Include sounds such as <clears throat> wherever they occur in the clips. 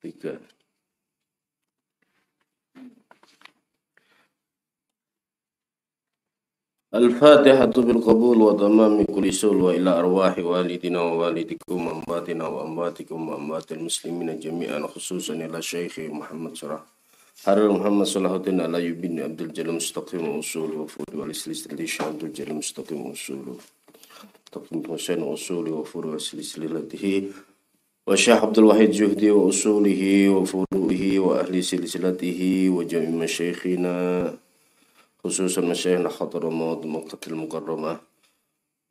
tiga. الفاتحة بالقبول وتمام كل سول وإلى أرواح والدنا ووالدكم وأمواتنا وأمواتكم وأموات المسلمين جميعا خصوصا إلى شيخ محمد شرح حرر محمد صلاح الدين على يبين عبد الجليل مستقيم وأصول وفور والسلسلة عبد الجليل مستقيم وأصول تقيم حسين وأصول وفور وسلسلته وشيخ عبد الوحيد جهدي وأصوله وفروعه وأهل سلسلته وجميع مشايخنا خصوصا مشايخنا خطر الموت مكة المكرمة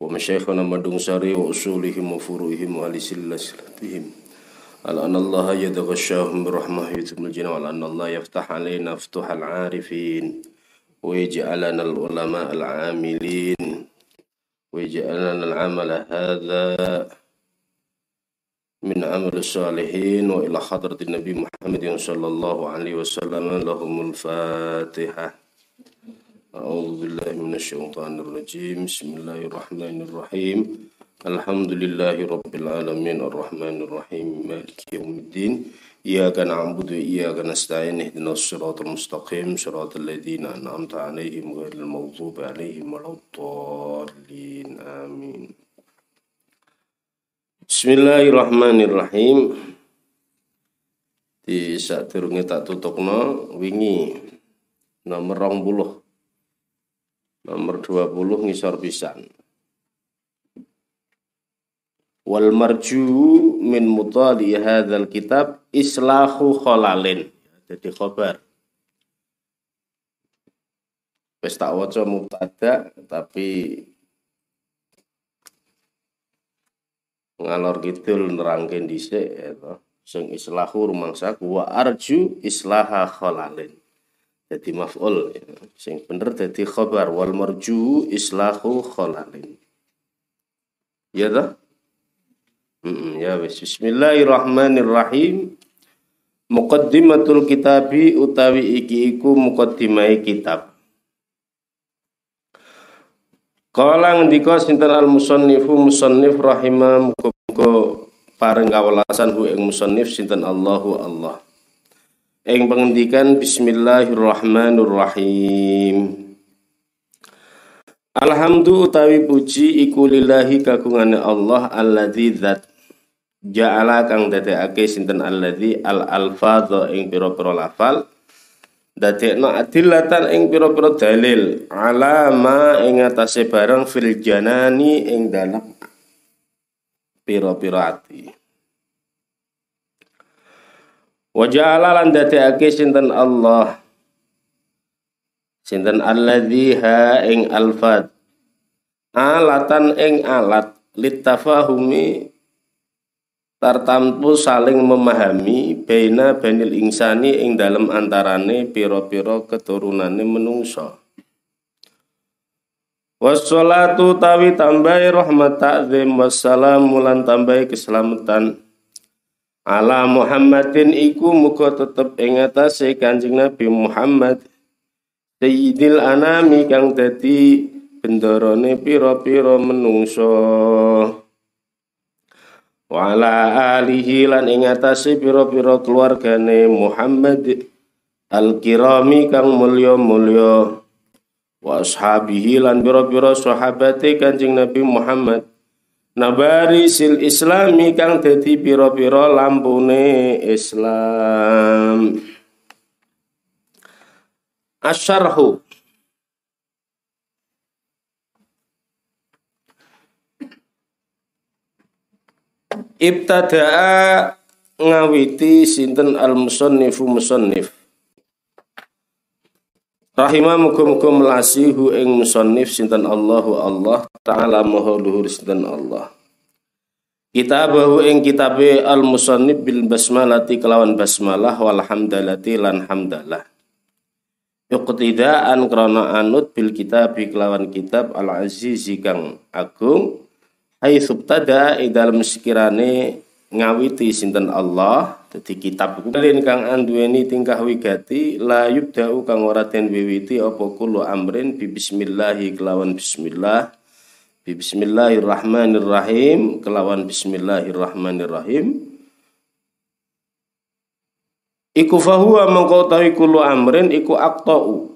ومشايخنا مدون ساري وأصولهم وفروعهم وأهل سلسلتهم. على أن الله يتغشاهم برحمة يتم الجنة وعلى أن الله يفتح علينا فتوح العارفين ويجعلنا العلماء العاملين ويجعلنا العمل هذا من عمل الصالحين وإلى حضرة النبي محمد صلى الله عليه وسلم لهم الفاتحة. أعوذ بالله من الشيطان الرجيم. بسم الله الرحمن الرحيم. الحمد لله رب العالمين. الرحمن الرحيم. مالك يوم الدين. إياك نعبد وإياك نستعين. اهدنا الصراط المستقيم. صراط الذين أنعمت عليهم غير المغضوب عليهم ولا الضالين. آمين. Bismillahirrahmanirrahim. Di saat turunnya tak tutupno wingi nomor rong buluh nomor dua puluh ngisor pisan. Wal marju min mutali hadzal kitab islahu khalalin. Jadi khobar. Wis tak waca mubtada tapi ngalor kidul nerangke dhisik ya sing islahu rumangsa wa arju islaha khalalin. Jadi maf'ul ya. sing bener jadi khabar wal marju islahu khalalin. Ya dah hmm, ya wis. Bismillahirrahmanirrahim. Muqaddimatul kitabi utawi iki iku muqaddimai kitab. Kala ngendika sinten al musannifu musannif rahimah muga pareng kawelasan hu ing musannif sinten Allahu Allah. Ing pengendikan bismillahirrahmanirrahim. Alhamdu utawi puji iku lillahi kagungane Allah alladzi zat ja'ala kang dadekake sinten alladzi al alfadha ing pira-pira lafal dadekno adillatan ing pira-pira dalil alama ing atase barang fil janani ing dalam pira-pira ati. Wa ja'ala lan dadekake sinten Allah? Sinten alladzi ha ing alfad? Alatan ing alat litafahumi tartampu saling memahami baina banil insani ing dalam antarane piro-piro keturunane menungso Wassalatu tawi tambahi rahmat ta'zim wassalamu lan tambahi keselamatan. Ala Muhammadin iku muga tetep ing atase Kanjeng Nabi Muhammad Sayyidil anami kang dadi bendarane pira-pira menungso. Wa ala alihi lan ing atase pira-pira keluargane Muhammad al-kirami kang mulya-mulya wa ashabihi lan pira-pira sahabate Kanjeng Nabi Muhammad. Nabari sil islami kang dadi pira-pira lampune Islam. Asyarhu. Ibtada'a ngawiti sinten al-musannifu musannif. Rahimah muga-muga melasihu ing musannif sinten Allahu Allah taala maha luhur sinten Allah. Kitabahu ing kitabe al-musannif bil basmalati kelawan basmalah wal hamdalati lan hamdalah. Iqtidaan krana anut bil kitabi kelawan kitab al-azizi kang agung Hai subtada ing dalam sekirane ngawiti sinten Allah dadi kitab kulin kang anduweni tingkah wigati la yubda'u kang ora den wiwiti apa kullu amrin bi bismillah kelawan bismillah bi bismillahirrahmanirrahim kelawan bismillahirrahmanirrahim. Iku fahuwa mengkau tahu kulu amrin iku aktau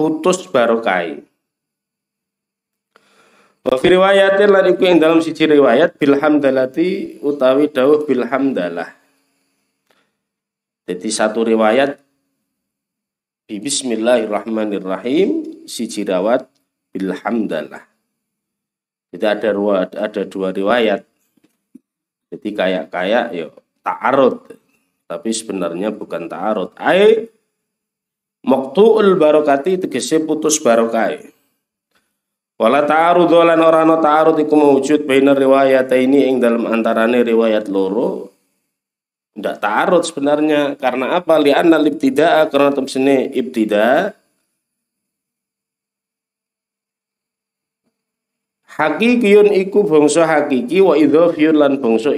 putus barokai. Wa fi riwayatin lan iku ing dalam siji riwayat bil hamdalati utawi dawuh bil hamdalah. Jadi satu riwayat bi bismillahirrahmanirrahim siji rawat bil hamdalah. Jadi ada dua ada dua riwayat. Jadi kayak kayak yo ta'arud tapi sebenarnya bukan ta'arud. Ai Moktu'ul barokati tegese putus barokai. Wala ta'arud lan ora ana ta'arud iku mewujud baina riwayat ini ing dalam antarane riwayat loro. Ndak ta'arud sebenarnya karena apa? Li'anna libtida'a karena temsene ibtida Hakikiyun iku bangsa hakiki wa idhofiyun lan bangsa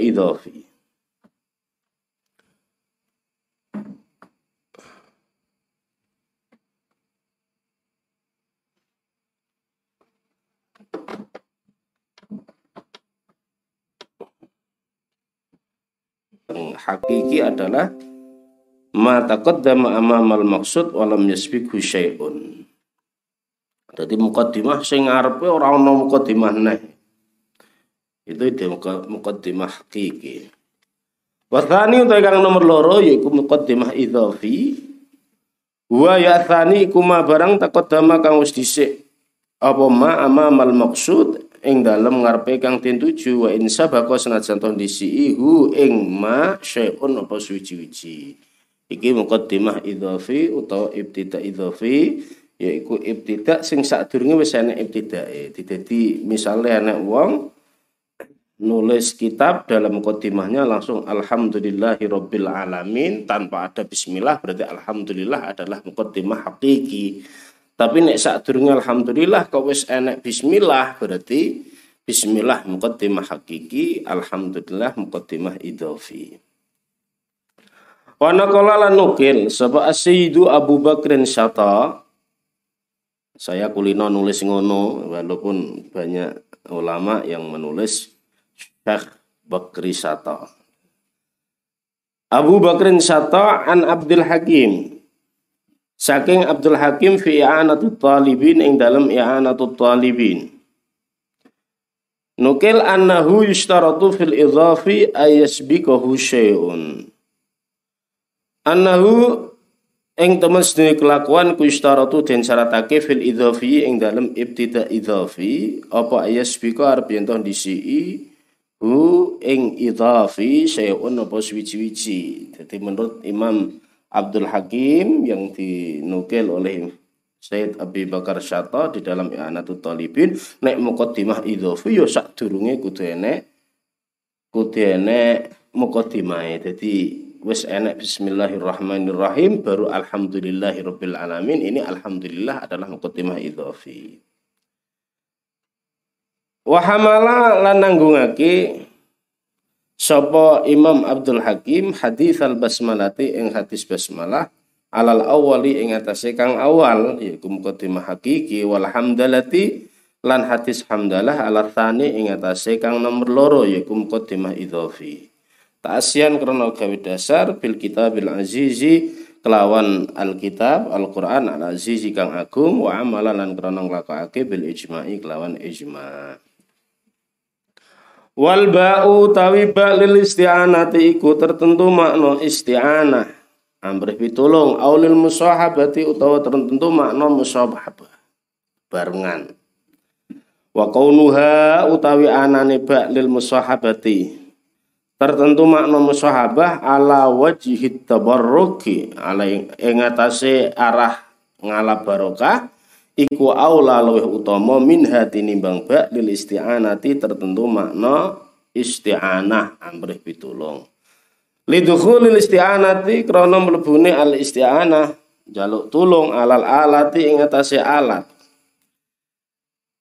idhofi. hakiki adalah ma taqaddama amamal maksud walam yasbiqhu syai'un. Jadi mukaddimah sing ngarepe ora ana mukaddimah neh. Itu ide mukaddimah hakiki. Wasani utawi kang nomor loro yaiku mukaddimah idhafi. Wa ya kuma barang taqaddama kang wis dhisik apa ma amamal ing dalem ngarepe kang den tuju wa in sabaka senajan to disi hu ing ma syai'un apa suci-suci iki muqaddimah idhafi utawa ibtida idhafi yaiku ibtida sing sadurunge wis ana ibtidae dadi misale ana wong nulis kitab dalam mukaddimahnya langsung alhamdulillahi rabbil alamin tanpa ada bismillah berarti alhamdulillah adalah mukaddimah hakiki tapi nek durunge alhamdulillah kau wis enek bismillah berarti bismillah muqaddimah hakiki, alhamdulillah muqaddimah idhofi. Wa naqala lan nukil sapa Sayyidu Abu Bakrin Syata saya kulino nulis ngono walaupun banyak ulama yang menulis Syekh Bakri Syata. Abu Bakrin Syata an Abdul Hakim Saking Abdul Hakim fi i'anatut talibin ing dalam i'anatut talibin. Nukil annahu yushtaratu fil idhafi ayasbikahu syai'un. Annahu ing temen sedene kelakuan ku yushtaratu den syaratake fil idhafi ing dalam ibtida idhafi apa ayasbika arep yen toh disii hu ing idhafi syai'un apa suwi-wiji. Jadi menurut Imam Abdul Hakim yang dinukil oleh Said Abi Bakar Syata di dalam I'anatul Talibin. Nek muqaddimah idhofi yo sak durunge kudu enek kudu enek muqaddimah. Jadi wis enek bismillahirrahmanirrahim baru alhamdulillahirabbil alamin. Ini alhamdulillah adalah muqaddimah idhofi wa hamala lan nanggungake Sopo Imam Abdul Hakim hadis al basmalati ing hadis basmalah alal awali ing atase kang awal yaiku mukaddimah hakiki wal hamdalati lan hadis hamdalah ala thani ing atase kang nomor loro yaiku mukaddimah idhofi. Ta'asyan krana gawe dasar bil kitabil azizi kelawan alkitab Al-Qur'an al-azizi kang agung wa amalan lan krana nglakokake bil ijma'i kelawan ijma'. Wal ba'u tawi ba lil isti'anati iku tertentu makna isti'anah. Amrih pitulung aulil musahabati utawa tertentu makna musahabah. Barengan. Wa kaunuha utawi anane ba lil musahabati. Tertentu makna musahabah ala wajhit tabarruki ala ing arah ngalap barokah iku aula luwih utama min hati nimbang bak lil isti'anati tertentu makna isti'anah amrih pitulung lidukhulil isti'anati krana mlebune al isti'anah jaluk tulung alal alati ing atase alat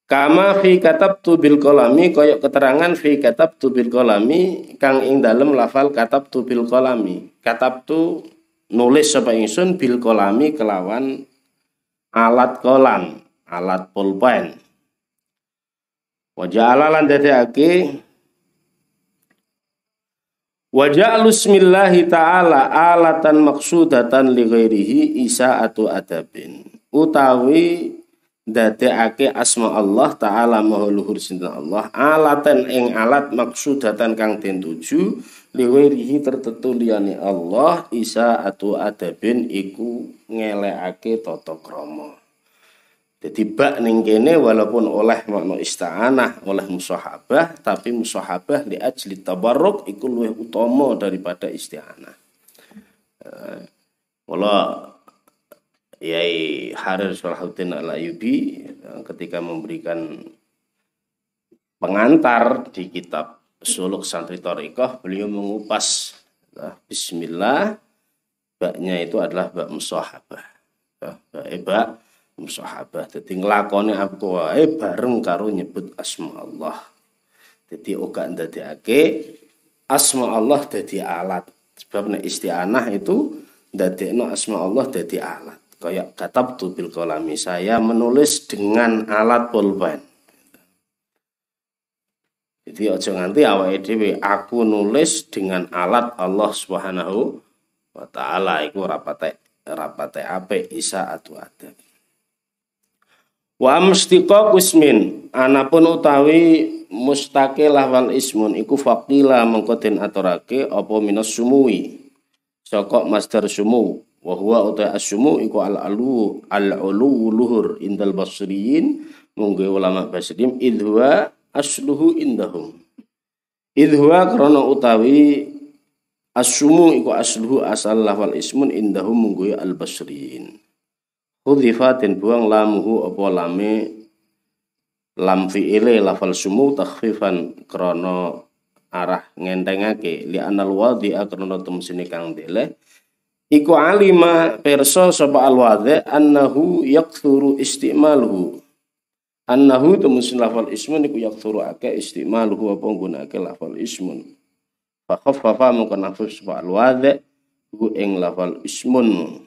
Kama fi katabtu bil kolami koyok keterangan fi katabtu bil kolami kang ing dalem lafal katabtu bil kolami. Katabtu nulis sapa ingsun bil kolami kelawan alat kolam, alat pulpen. Wajah lan dadekake Wa ja'lu ta'ala alatan maksudatan li ghairihi isaatu adabin. Utawi dadekake asma Allah taala maha luhur sinten Allah alatan ing alat maksudatan kang den tuju liwirihi tertentu liyane Allah isa atu adabin iku ngelekake tata krama jadi bak ning walaupun oleh makna ista'anah oleh musahabah tapi musahabah li ajli tabarruk iku luwih utama daripada isti'anah. Wala Yai Harir Salahuddin Al-Ayubi ketika memberikan pengantar di kitab Suluk Santri Torikoh beliau mengupas Bismillah baknya itu adalah bak musahabah. Bak bak musahabah. Dadi nglakoni apa wae bareng karo nyebut asma Allah. Dadi ora ndadekake asma Allah dadi alat. Sebab isti'anah itu ndadekno asma Allah dadi alat kayak katabtu bil kolami saya menulis dengan alat pulpen. Jadi aja nganti awake dhewe aku nulis dengan alat Allah Subhanahu wa taala. Iku rapate rapate ape isa atu adab. Wa mustiqaq ismin anapun utawi mustaqil wal ismun. Iku faqila mengko den aturake apa minas sumui. Saka masdar sumu wa huwa uta asmu iku al alu al ulu luhur indal basriyin. Munggo ulama basrim idwa asluhu indahum. Idwa krana utawi asmu iku asluhu asal lafal ismun indahum munggo al basriyin Hudhifatin buang lamuhu apa lame lam fi'ile lafal sumu takhfifan krono arah ngentengake. Li anal wadi akrono temsini kang dele iku alima perso sapa al wadi annahu yakthuru istimaluhu. Annahu temusin lafal ismun iku yakthuru ake istimaluhu apa nggunake lafal ismun. Fa khaffafa mungkin nafsu sapa al wadi hu ing lafal ismun.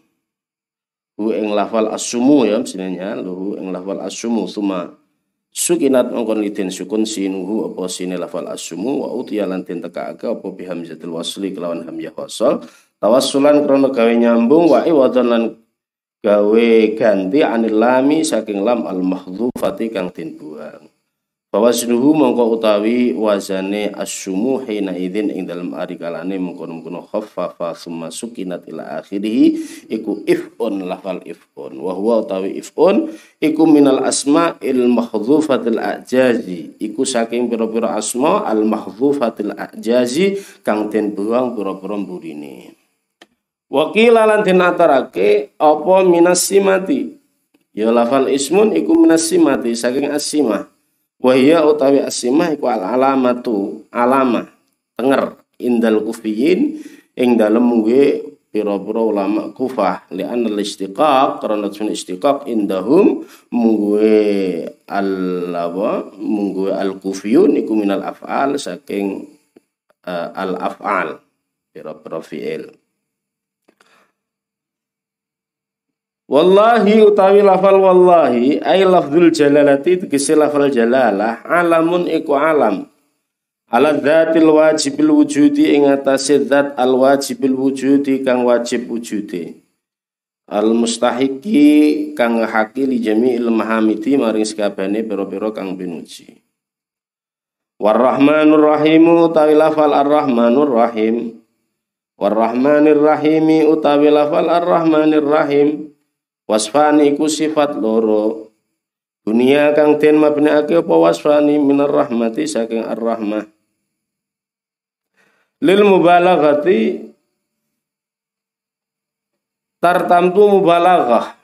Hu ing lafal asumu ya sinenya hu ing lafal asumu. Suma sukinat mongkon lidin sukun sinuhu apa sine lafal asumu wa utiya lan den tekaake apa bihamzatil wasli kelawan hamzah wasal tawassulan krana gawe nyambung wa iwadhan lan gawe ganti anil lami saking lam al mahdhufati kang den buang. Fawaznuhu mongko utawi wazane asyumu hina idin ing dalam ari kalane mengkono-mengkono khaffafa summa sukinat ila akhirih iku ifun lafal ifun. Wa huwa utawi ifun iku minal asma il mahdhufatil ajazi. Iku saking pira-pira asma al mahdhufatil ajazi kang den buang pira-pira burine Wakila lan den atarake apa minas simati ya lafal ismun iku minas simati saking asimah. Wahia utawi asimah iku al alamatu alama tenger indal kufiyin ing dalem muge pira-pira ulama Kufah. Li anna istiqaq karena sun istiqaq indahum mungguwe al apa mungguwe al kufiyun iku minal af'al saking uh, al af'al pira-pira fi'il Wallahi utawi lafal wallahi ay lafzul jalalati tegese lafal jalalah alamun iku alam. Ala dzatil wajibil wujudi ing atase zat al wajibil wujudi kang wajib wujudi al mustahiki kang haki li jami'il mahamidi maring sekabehane pira-pira kang pinuji. Warrahmanur Rahimu utawi lafal Ar-Rahmanur Rahim. Warrahmanir Rahimi utawi lafal Ar-Rahmanir Rahim Wasfani iku sifat loro. Dunia kang den mabnake apa wasfani minar rahmati saking ar-rahmah. Lil mubalaghati tartamtu mubalaghah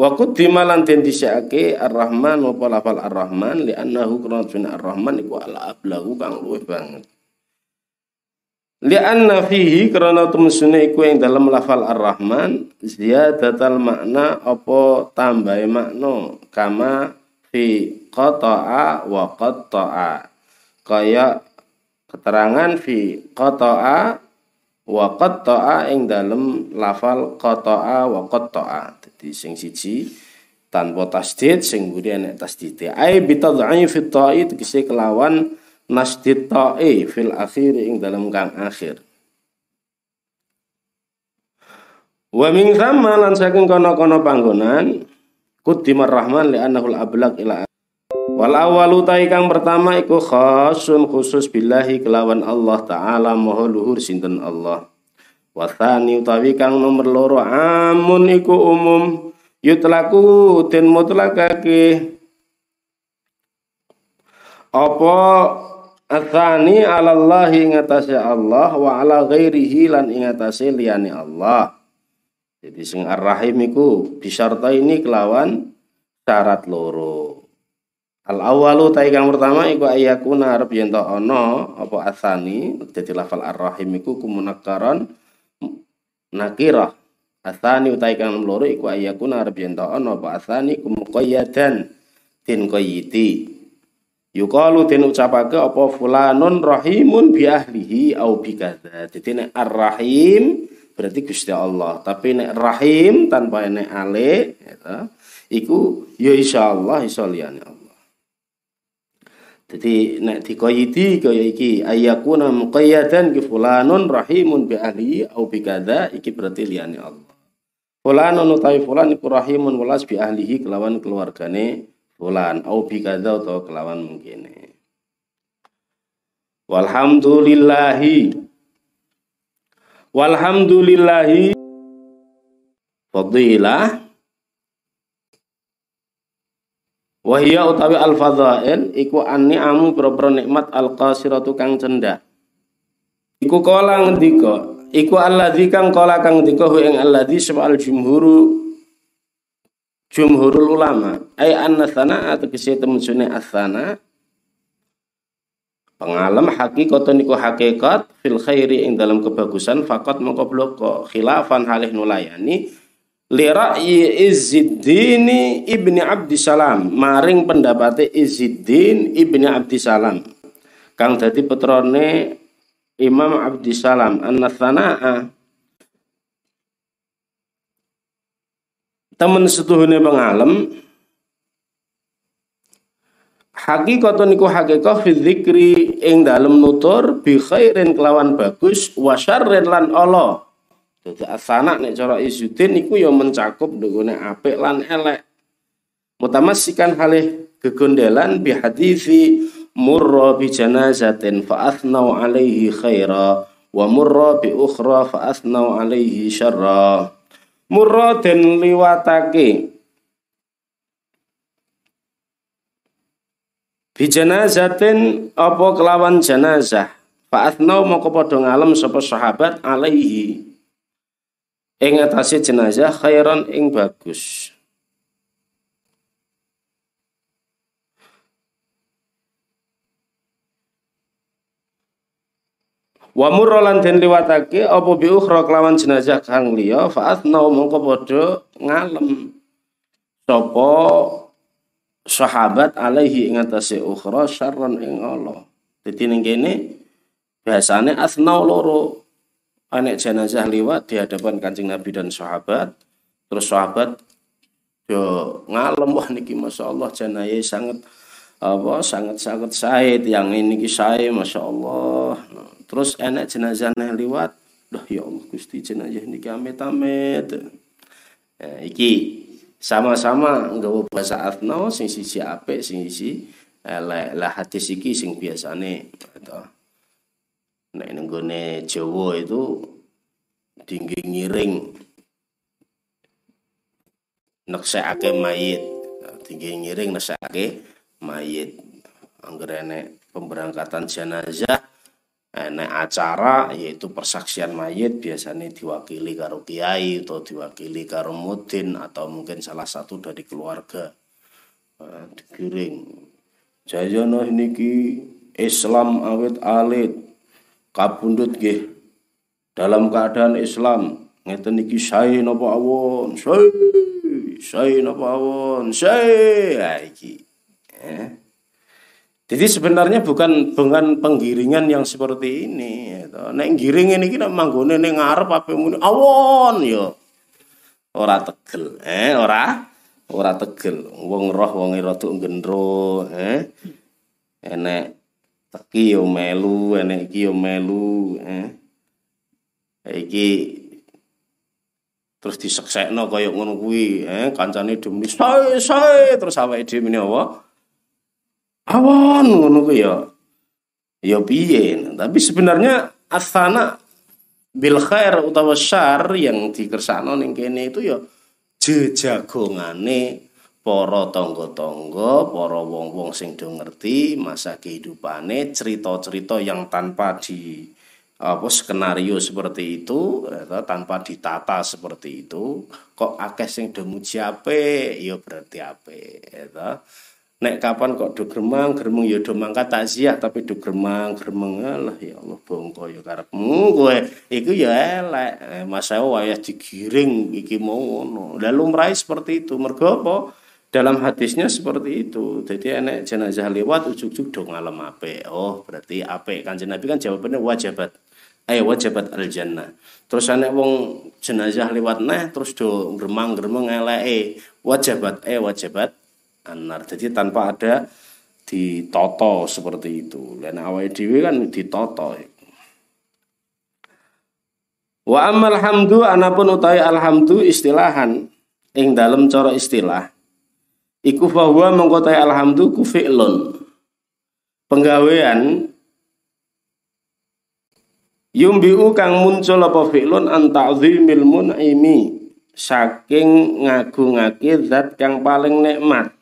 wa qaddima lan den disake ar-rahman apa lafal ar-rahman li annahu kana ar-rahman iku ala ablahu kang luwih banget Lianna fihi karena temusune iku yang dalam lafal ar-Rahman ziyadatal makna apa tambahe makna? Kama fi qata'a wa qatta'a kaya keterangan fi qata'a wa qatta'a ing dalam lafal qata'a wa qatta'a dadi sing siji tanpa tasdid sing mburi enek tasdid. Ai bitadha'i fi ta'i kelawan masjid ta'i fil akhir ing dalam kang akhir. Wa min thamma lan saking kono-kono panggonan kudimar rahman li annahul ablaq ila Wal awalu kang pertama iku khasun khusus billahi kelawan Allah taala maha luhur sinten Allah. Wa tsani utawi kang nomor loro amun iku umum yutlaku den mutlakake. Apa Athani ala Allah ingatasi Allah wa ala ghairihi lan ingatasi liyani Allah. Jadi sing ar-rahim iku bisarta ini kelawan syarat loro. Al awalu ta kang pertama iku ayakuna arep yen ana apa asani dadi lafal ar-rahim iku kumunakaron nakirah. Asani utai kang loro iku ayakuna arep yen ana apa asani kumuqayyadan tin qayyiti. Yukalu den ucapake apa fulanun rahimun bi ahlihi au bi kadza. Dadi nek ar-rahim berarti Gusti Allah, tapi nek rahim tanpa nek ale ya, iku ya insyaallah iso liyane Allah. Jadi nek dikoyiti kaya iki ayakuna muqayyadan ki fulanun rahimun bi ahli au bi kadza iki berarti liyane Allah. Fulanun utawi fulan iku rahimun welas bi ahlihi kelawan keluargane fulan au bi kadza kelawan mungkine. Walhamdulillahi. Walhamdulillahi. Fadilah. Wahia utawi al fadhail iku anni amu boro nikmat al qasiratu kang cendak. Iku kala ngendika, iku alladzi kang kala kang ngendika hu ing alladzi sebab al jumhuru jumhurul ulama. Ay anna atau tegese temusune asana. Pengalam hakikatun niku hakikat fil khairi ing dalam kebagusan fakot mongko bloko. Khilafan halih nulayani. Lira'yi Izzuddin ibni Abdissalam maring pendapatnya Izzuddin ibni Abdissalam kang dadi putrane Imam Abdissalam an-Nathana'a temen setuhune pengalem Hakikatun niku hakikah fi dzikri ing dalem nutur bi khairin kelawan bagus wa syarrin lan Allah jadi asana nek cara Izzuddin iku ya mencakup nggone apik lan elek. Mutamassikan halih gegondelan bi hadisi murra bi janazatin fa athnau alaihi khaira wa murra bi ukhra fa athnau alaihi syarra. Murra den liwatake. Bi janazatin apa kelawan janazah fa athnau moko padha ngalem sapa sahabat alaihi. Ing atase jenazah khairan ing bagus Wa murrolan den liwatake apa bi ukhra kelawan jenazah kang liya fa atnau mongko padha ngalem sapa sahabat alaihi ing atase ukhra syarran ing Allah. Dadi ning kene biasane asnau loro anak jenazah lewat di hadapan kancing Nabi dan sahabat. Terus sahabat yo ngalem wah niki masya Allah jenazah sangat apa sangat sangat said yang ini ki masya Allah. Terus enak jenazah lewat, dah ya Allah gusti jenazah niki amit amit. Nah, iki sama-sama nggak bahasa Atno sing sisi ape sing sisi lah hadis iki sing biasane gitu. Nek nenggone Jawa itu tinggi ngiring neksekake mayit. Tinggi ngiring neksekake mayit. Angger pemberangkatan jenazah enek acara yaitu persaksian mayit biasanya diwakili karo kiai atau diwakili karo mudin atau mungkin salah satu dari keluarga. Nah, digiring. Jajana niki Islam awet alit. Kabundut nggih. Dalam keadaan Islam ngeten iki sae napa awon? Sae sae napa awon? Sae iki. Eh. Jadi sebenarnya bukan bukan penggiringan yang seperti ini. Gitu. Nek giring ini kita manggone ning ngarep apa muni awon yo. Ora tegel, eh ora ora tegel. Wong roh wong rada gendro, eh. Enek teki yo melu enek iki yo melu eh iki terus diseksekno kaya ngono kuwi eh kancane demni sae sae terus awake dhewe mene apa awan ngono kuwi ya. Ya piye? Tapi sebenarnya asana bil khair utawa syar yang dikersakno ning kene itu ya jejagongane para tangga-tangga, para wong-wong sing do ngerti masa kehidupane, cerita-cerita yang tanpa di apa skenario seperti itu ya, tanpa ditata seperti itu kok akeh sing do muji ape ya berarti ape ya, nek kapan kok do gremang gremeng ya do mangkat takziah tapi do gremang gremeng lah ya Allah bongko ya karepmu kowe. Iku ya elek. Eh, masa wayah digiring iki mau ngono. Lalu lumrahe seperti itu. Mergo apa? Dalam hadisnya seperti itu. Jadi enek jenazah lewat ujuk-ujuk do ngalem ape oh berarti ape kanjeng Nabi kan jawabannya wajibat eh wajibat al jannah terus anak wong jenazah lewat nah terus do gremang gremeng eleke. Wajibat eh wajibat anar jadi tanpa ada ditoto seperti itu. Dan awal dewi kan ditoto. Wa amal hamdu anapun utai alhamdu istilahan. Ing dalam cara istilah iku bahwa mengkotai alhamdu ku fi'lun. Penggawean Yumbiu kang muncul apa fi'lun an ta'zimil mun'imi. Saking ngagungake zat kang paling nikmat.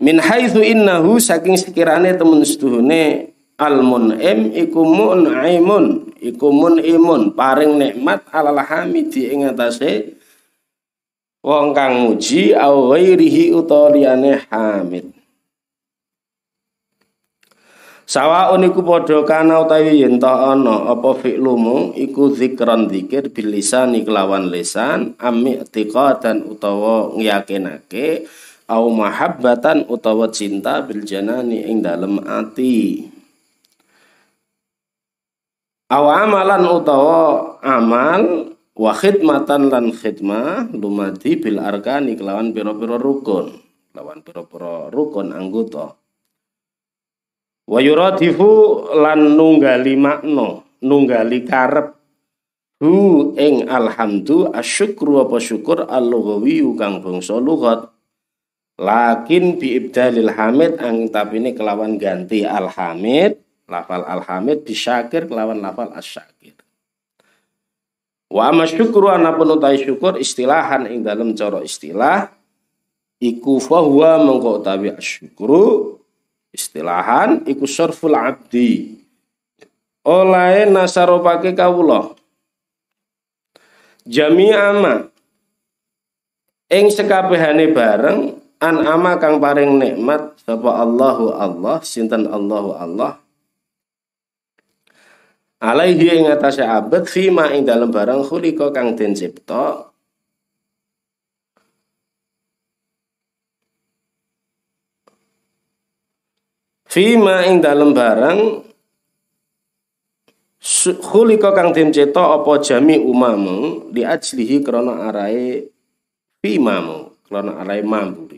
Min haitsu innahu saking sekirane temen seduhune al mun'im iku mun'imun iku mun'imun paring nikmat alal hamidi ing atase wong kang muji au ghairihi utawa liyane hamid. Sawaun iku padha kana utawi yen ta ana apa fi'lumu iku zikran zikir bil lisan kelawan lisan ami dan utawa ngiyakinake au mahabbatan utawa cinta bil janani ing dalem ati. Aw amalan utawa amal wa khidmatan lan khidmah lumadi bil arkani kelawan pira-pira rukun, kelawan pira-pira rukun anggota. Wa yuradifu lan nunggali makna, nunggali karep hu ing alhamdu asyukru apa syukur al-lughawi kang bangsa lughat lakin bi ibdalil hamid ang tapi ini kelawan ganti alhamid lafal alhamid bisyakir kelawan lafal asyakir wa amma syukru anapun utai syukur istilahan ing dalam cara istilah iku fahuwa mengko utawi asyukru Istilahan iku surful abdi. Oleh nasaropake kawula. Jami ama ing sekabehane bareng an ama kang paring nikmat sapa Allahu Allah sinten Allahu Allah alaihi ing atase abad fima ing dalam barang khulika kang den cipta Fima ing dalem barang khulika kang den cetok apa jami umamu di ajlihi krana arahe fimamu krana arahe mamburi.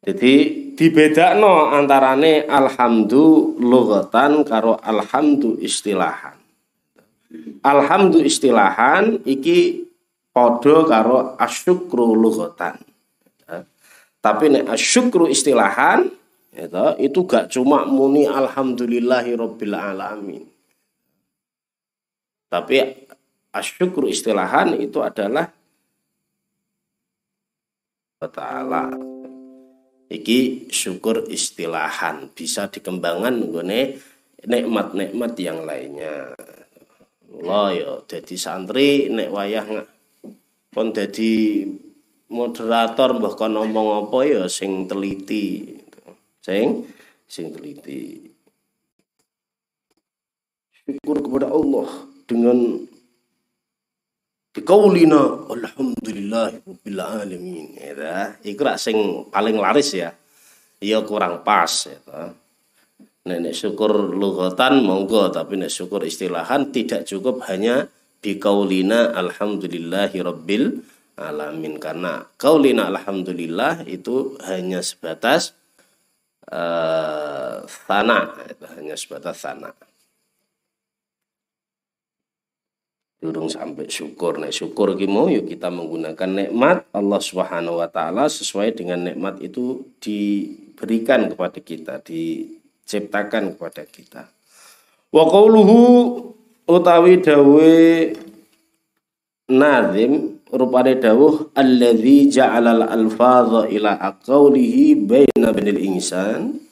Jadi dibedakno antarane alhamdu lughatan karo alhamdu istilahan. Alhamdu istilahan iki padha karo asyukru lughatan. Tapi nek asyukru istilahan itu, itu gak cuma muni alhamdulillahi rabbil alamin. Tapi asyukur istilahan itu adalah ta'ala iki syukur istilahan. Bisa dikembangkan mengenai nikmat-nikmat yang lainnya. Allah ya jadi santri nek wayah pun jadi moderator mbah kon ngomong apa ya sing teliti. Sing sing teliti. Syukur kepada Allah dengan Dikaulina alhamdulillah rabbil alamin. Ya iku sing paling laris ya. Ya kurang pas ya Nenek syukur lughatan monggo. Tapi nek syukur istilahan tidak cukup hanya dikaulina alhamdulillahi rabbil alamin. Karena kaulina alhamdulillah itu hanya sebatas uh, itu hanya sebatas sana. Durung sampai syukur. Nek syukur ki mau yuk kita menggunakan nikmat Allah Subhanahu wa taala sesuai dengan nikmat itu diberikan kepada kita, diciptakan kepada kita. Wa qauluhu utawi dawe nazim rupane dawuh alladzi ja'alal alfadha ila aqaulihi baina banil insan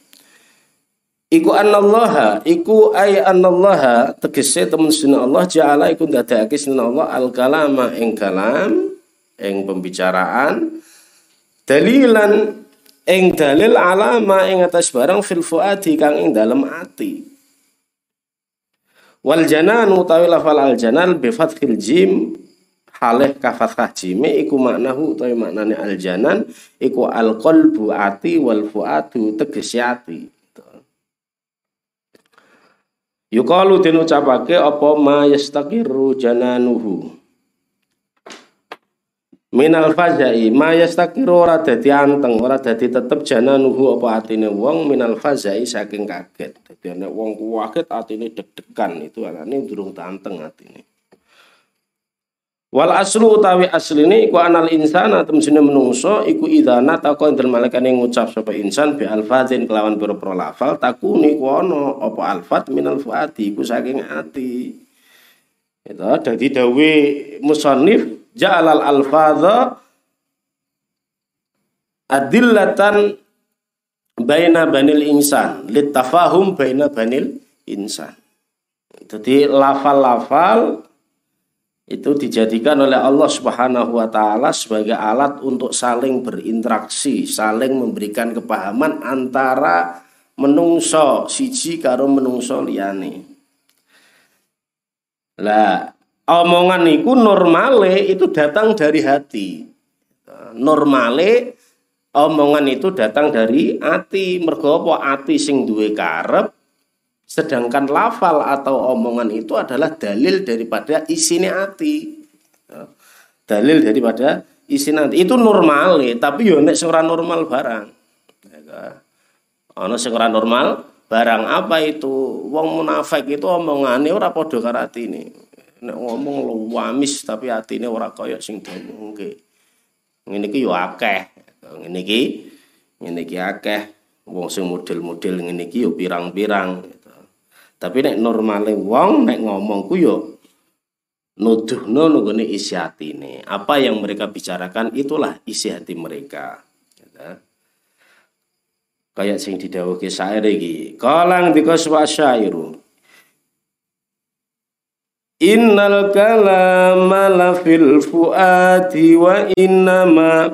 Iku anallaha, iku ay anallaha tegese temen sunah Allah ja'ala iku ndadekake sunah Allah al kalama ing kalam ing pembicaraan dalilan ing dalil alama ing atas barang fil fuadi kang ing dalem ati. Wal janan utawi lafal al janan bi fathil jim halih ka fathah jime iku maknahu utawi maknane al janan iku al qalbu ati wal fuadu tegese ati. Yukalu den ucapake apa ma yastaqiru jananuhu. Minal fazai ma yastaqiru ora dadi anteng, ora dadi tetep jananuhu apa atine wong minal fazai saking kaget. Dadi nek wong kaget atine deg-degan itu alane durung tanteng atine. Wal aslu utawi asline iku anal insana temsine menungso iku idana tako enten malaikat ngucap sapa insan bi alfatin kelawan pira-pira lafal takuni ku ana apa alfat minal fuati iku saking ati. Itu dadi dawe musannif ja'alal alfadha adillatan baina banil insan litafahum baina banil insan. Jadi lafal-lafal itu dijadikan oleh Allah Subhanahu wa taala sebagai alat untuk saling berinteraksi, saling memberikan kepahaman antara menungso siji karo menungso liyane. Lah, omongan itu normale itu datang dari hati. Normale omongan itu datang dari hati, mergo apa ati sing duwe karep Sedangkan lafal atau omongan itu adalah dalil daripada isinya hati. Ya. Dalil daripada isi nanti itu normal ya, tapi yo nek seorang normal barang. Ono sing normal barang apa itu? Wong munafik itu omongane ora padha karo atine. Nek ngomong lu wamis tapi atine ora kaya sing diomongke. Ngene iki yo akeh. Ngene iki ngene iki akeh. Wong sing model-model ngene iki yo pirang-pirang. Tapi nek normale wong nek ngomong ku yo nuduhno nggone isi hatine. Apa yang mereka bicarakan itulah isi hati mereka. Ya. Kayak sing didhawuhke syair iki. Kalang dika syairu. Innal kalama la fil fuati wa innama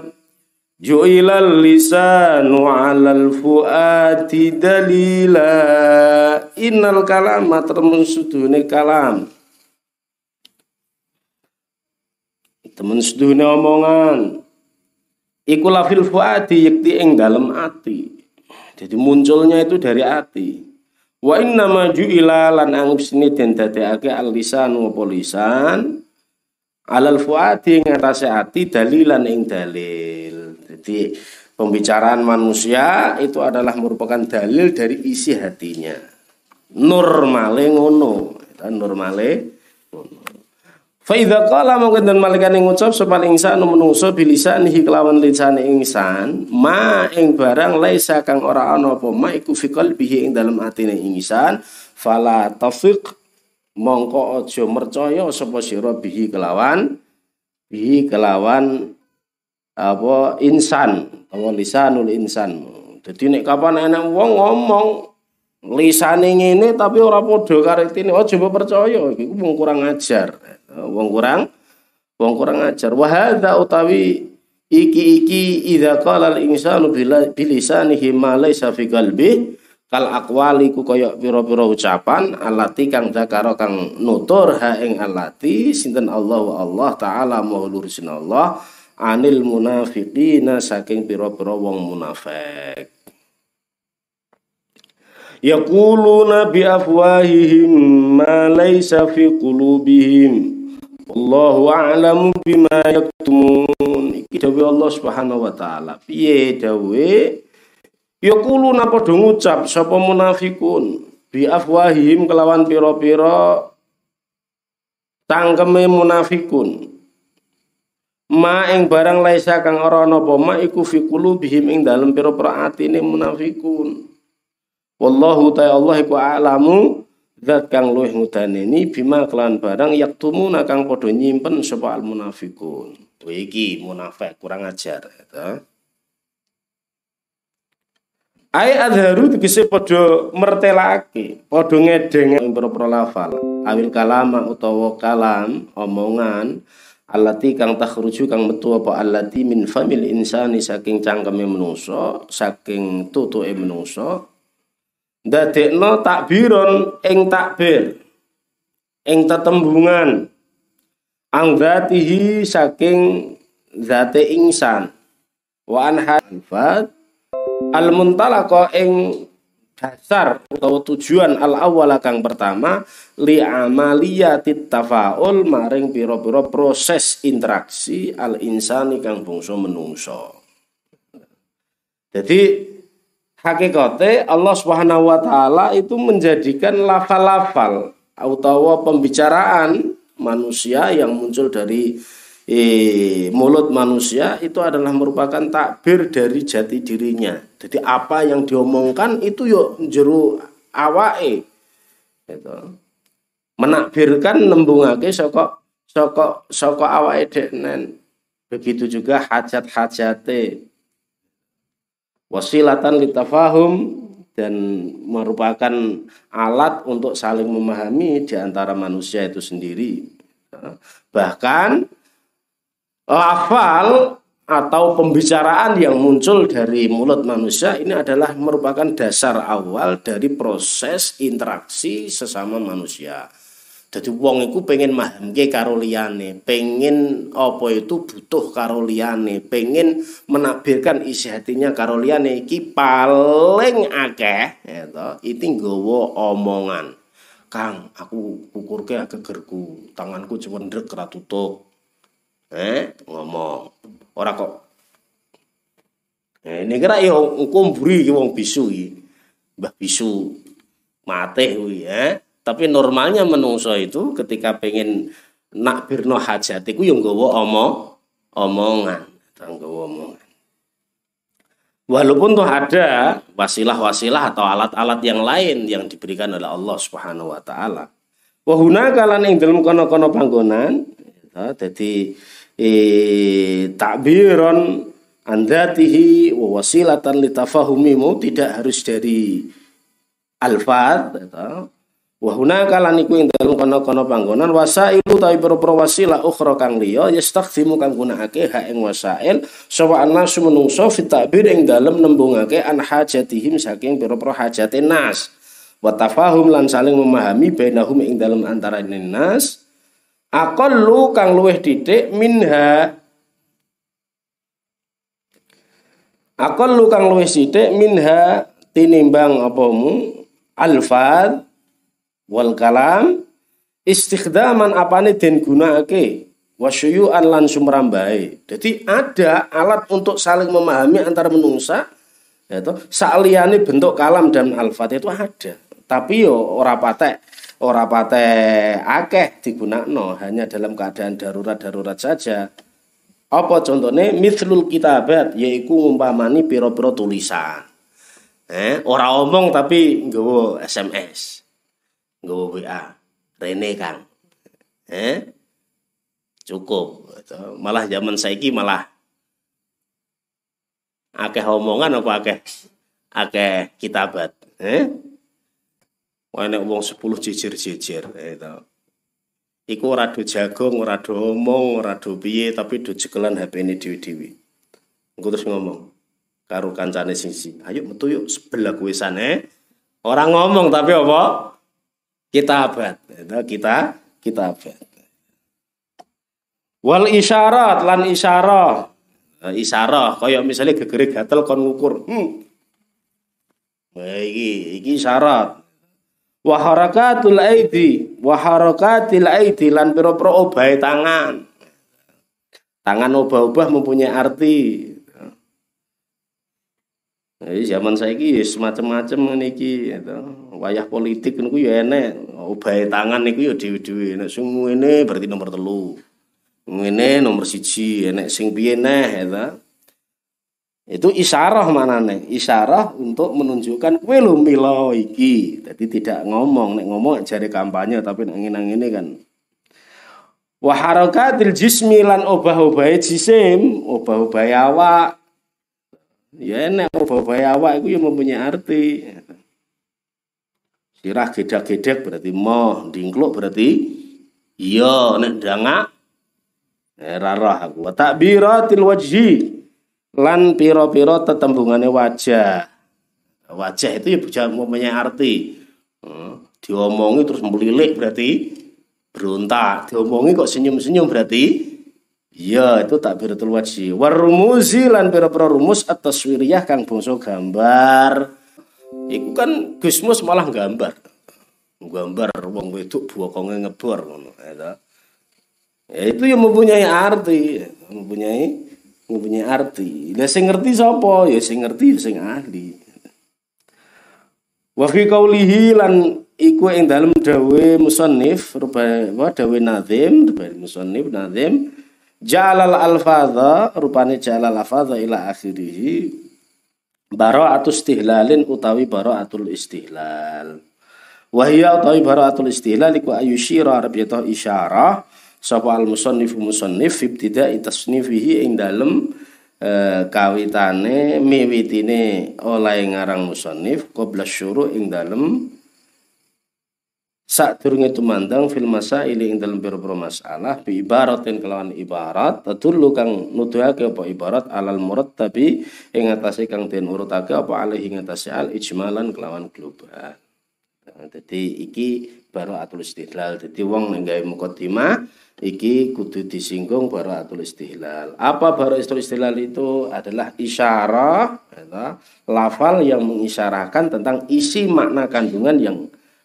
Ju'ilal lisanu 'alal fuati dalila innal kalama temen sudune kalam temen sudune omongan. Iku lafil fuati yakti ing dalem ati. Jadi munculnya itu dari ati. Wa inna ma ju'ila lan anggap sini den dadekake al lisanu apa lisan? Alal fuati ngatasé ati dalilan ing dalil jadi pembicaraan manusia itu adalah merupakan dalil dari isi hatinya. Normale ngono, normale ngono. Fa idza qala mungkin dan malaikat yang ngucap sapa insan menungso bilisanihi kelawan lisane insan, ma ing barang laisa kang ora ana apa ma iku fi qalbihi ing dalem atine insan, fala tafiq mongko aja mercaya sapa sira bihi kelawan bihi kelawan apa? Insan. Apa? Lisanul insan. Jadi nek kapan enak wong ngomong lisane ngene tapi ora padha karo itine oh coba percaya. Iki wong kurang ajar. Wong kurang wong kurang ajar. Wa hadza utawi iki iki idza qala al insanu bilisanihi ma laysa fi qalbi kal aqwali ku kaya pira-pira ucapan alati kang dakaro kang nutur ha ing alati sinten Allah Allah taala maulur Allah anil munafiqina saking pira-pira wong munafik. Yaquluna bi afwahihim ma laysa fi qulubihim. Allahu a'lamu bima yaktumun. Iki dawuh Allah Subhanahu wa taala. Piye dawuh? Yaquluna padha ngucap sapa munafikun? Bi afwahihim kelawan pira-pira tangkeme munafikun ma ing barang laisa kang ora ana apa ma iku fi qulubihim ing dalem pira-pira atine munafikun. Wallahu ta'ala Allah iku a'lamu zat kang luwih ngudaneni bima kelan barang yaktumuna kang padha nyimpen sapa al munafikun. Iki munafik kurang ajar ya Ai adharu tegese padha mertelake, padha ngedeng ing pira lafal, awil kalama utawa kalam, omongan, alati kang takhruju kang metu apa alati min famil insani saking cangkeme menungso, saking tutuke menungso. Dadekno takbiron ing takbir. Ing tetembungan angdatihi saking zate insan. Wa an al muntalaqo ing dasar atau tujuan al awal kang pertama li amaliyatit tafaul maring piro-piro proses interaksi al insani kang bungso menungso. Jadi hakikate Allah Subhanahu wa taala itu menjadikan lafal-lafal atau pembicaraan manusia yang muncul dari eh, mulut manusia itu adalah merupakan takbir dari jati dirinya. Jadi apa yang diomongkan itu yo jeru awae. Gitu. Menakbirkan nembungake soko soko soko awake deknen. Begitu juga hajat-hajate. Wasilatan litafahum dan merupakan alat untuk saling memahami di antara manusia itu sendiri. Bahkan lafal atau pembicaraan yang muncul dari mulut manusia ini adalah merupakan dasar awal dari proses interaksi sesama manusia. Jadi wong itu pengen mahamke karo liyane, pengen apa itu butuh karo liyane, pengen menakbirkan isi hatinya karo liyane iki paling akeh ya itu nggawa omongan. Kang, aku ukurke gegerku, tanganku cemendrek ora tutup eh ngomong. Ora kok. Eh, ini kira ya engko mburi wong bisu iki. Mbah bisu mate kuwi eh. Tapi normalnya menungso itu ketika pengen nak birno hajat iku yang nggawa omong omongan. Nggawa omongan. Walaupun tuh ada wasilah-wasilah atau alat-alat yang lain yang diberikan oleh Allah Subhanahu wa taala. Wahuna kalan ing dalam kono-kono panggonan, jadi eh, takbiron andatihi wa wasilatan litafahumimu tidak harus dari alfad wa hunaka lan iku dalem kono-kono panggonan wasailu tawi pro wasilah ukhra kang liya yastakhdimu kang gunakake ha ing wasail sawa anasu menungso fit takbir ing dalem nembungake an hajatihim saking pira-pira hajate nas. Wa lan saling memahami bainahum ing dalem antara nas aqallu kang luwih titik minha. Aqallu kang luwih titik minha tinimbang apamu? Alfad wal kalam. Istikhdaman apane den gunakake? Wasyuyu'an lan sumrambahe. Jadi ada alat untuk saling memahami antara menungsa yaitu saliyane bentuk kalam dan alfat itu ada. Tapi yo ora patek ora pate akeh digunakno hanya dalam keadaan darurat-darurat saja. Apa contohnya mithlul kitabat yaitu ngumpamani piro-piro tulisan. Eh, ora omong tapi nggawa SMS. Nggawa WA. Rene Kang. Eh? Cukup. Malah zaman saiki malah akeh omongan apa akeh akeh kitabat. Eh? Enek wong 10 jejer-jejer itu. Iku ora do jagung, ora do omong, ora do piye tapi do jekelan HP-ne dhewe-dhewe. Engko terus ngomong karo kancane sisi, "Ayo metu yuk sebelah kuwe sana." Orang ngomong tapi apa? Kita abad. Itu kita kita abad. Wal isyarat lan isyarah. Isyarah kaya misalnya gegere gatel kon ngukur. Hmm. Nah, iki iki syarat wa harakatul aidi wa harakatil aidi lan pira-pira obahe tangan tangan obah-obah mempunyai arti Jadi zaman saiki ya semacam-macam niki gitu. Wayah politik niku ya enek, tangan niku ya dhewe-dhewe. Nek sing ngene berarti nomor telu. Ngene nomor siji, enek sing piye neh gitu. Itu isyarah manane, isyarah untuk menunjukkan kowe lho mila iki. Jadi tidak ngomong, nek ngomong jari kampanye tapi nek ngene-ngene kan. Wa harakatil jismi lan obah-obahe jisim, obah-obahe awak. Ya enak bawa awak itu yang mempunyai arti. Sirah gedak-gedak berarti moh, dingkluk berarti iya, nek dangak eh, rarah aku. Takbiratil wajhi lan piro-piro tetembungane wajah. Wajah itu ya bisa mempunyai arti. Hmm, diomongi terus melilik berarti berontak. Diomongi kok senyum-senyum berarti Ya itu takbiratul wajhi. Warumuzi lan pira-pira rumus atas wiriyah kang bangsa gambar. Iku kan Gusmus malah gambar. Gambar wong wedok bokonge ngebor ya. Ya itu yang mempunyai arti, mempunyai mempunyai arti. Lah sing ngerti sapa? Ya sing ngerti ya sing ahli. Wa fi qaulihi lan iku ing dalem dawe musannif rubah dawe nazim, dawe musannif nazim Jalal alfadha rupane jalal alfadha ila akhirih bara'atu istihlalin utawi bara'atul istihlal. Wahia utawi bara'atul istihlal iku ayushira arab yata isyarah sapa al musannif musannif ibtida'i tasnifihi ing dalem e, kawitane miwitine oleh ngarang musannif qabla syuru ing dalem sak durunge tumandang fil masaili ing dalem pira-pira masalah bi ibaratin kelawan ibarat tadullu kang nuduhake apa ibarat alal murad tapi ing atase kang den urutake apa alih ing atase al ijmalan kelawan global. Jadi nah, iki baru atul istidlal. Jadi wong ning gawe iki kudu disinggung baru atul istihlal. Apa baru atul istihlal itu adalah isyarah, ya, lafal yang mengisyarahkan tentang isi makna kandungan yang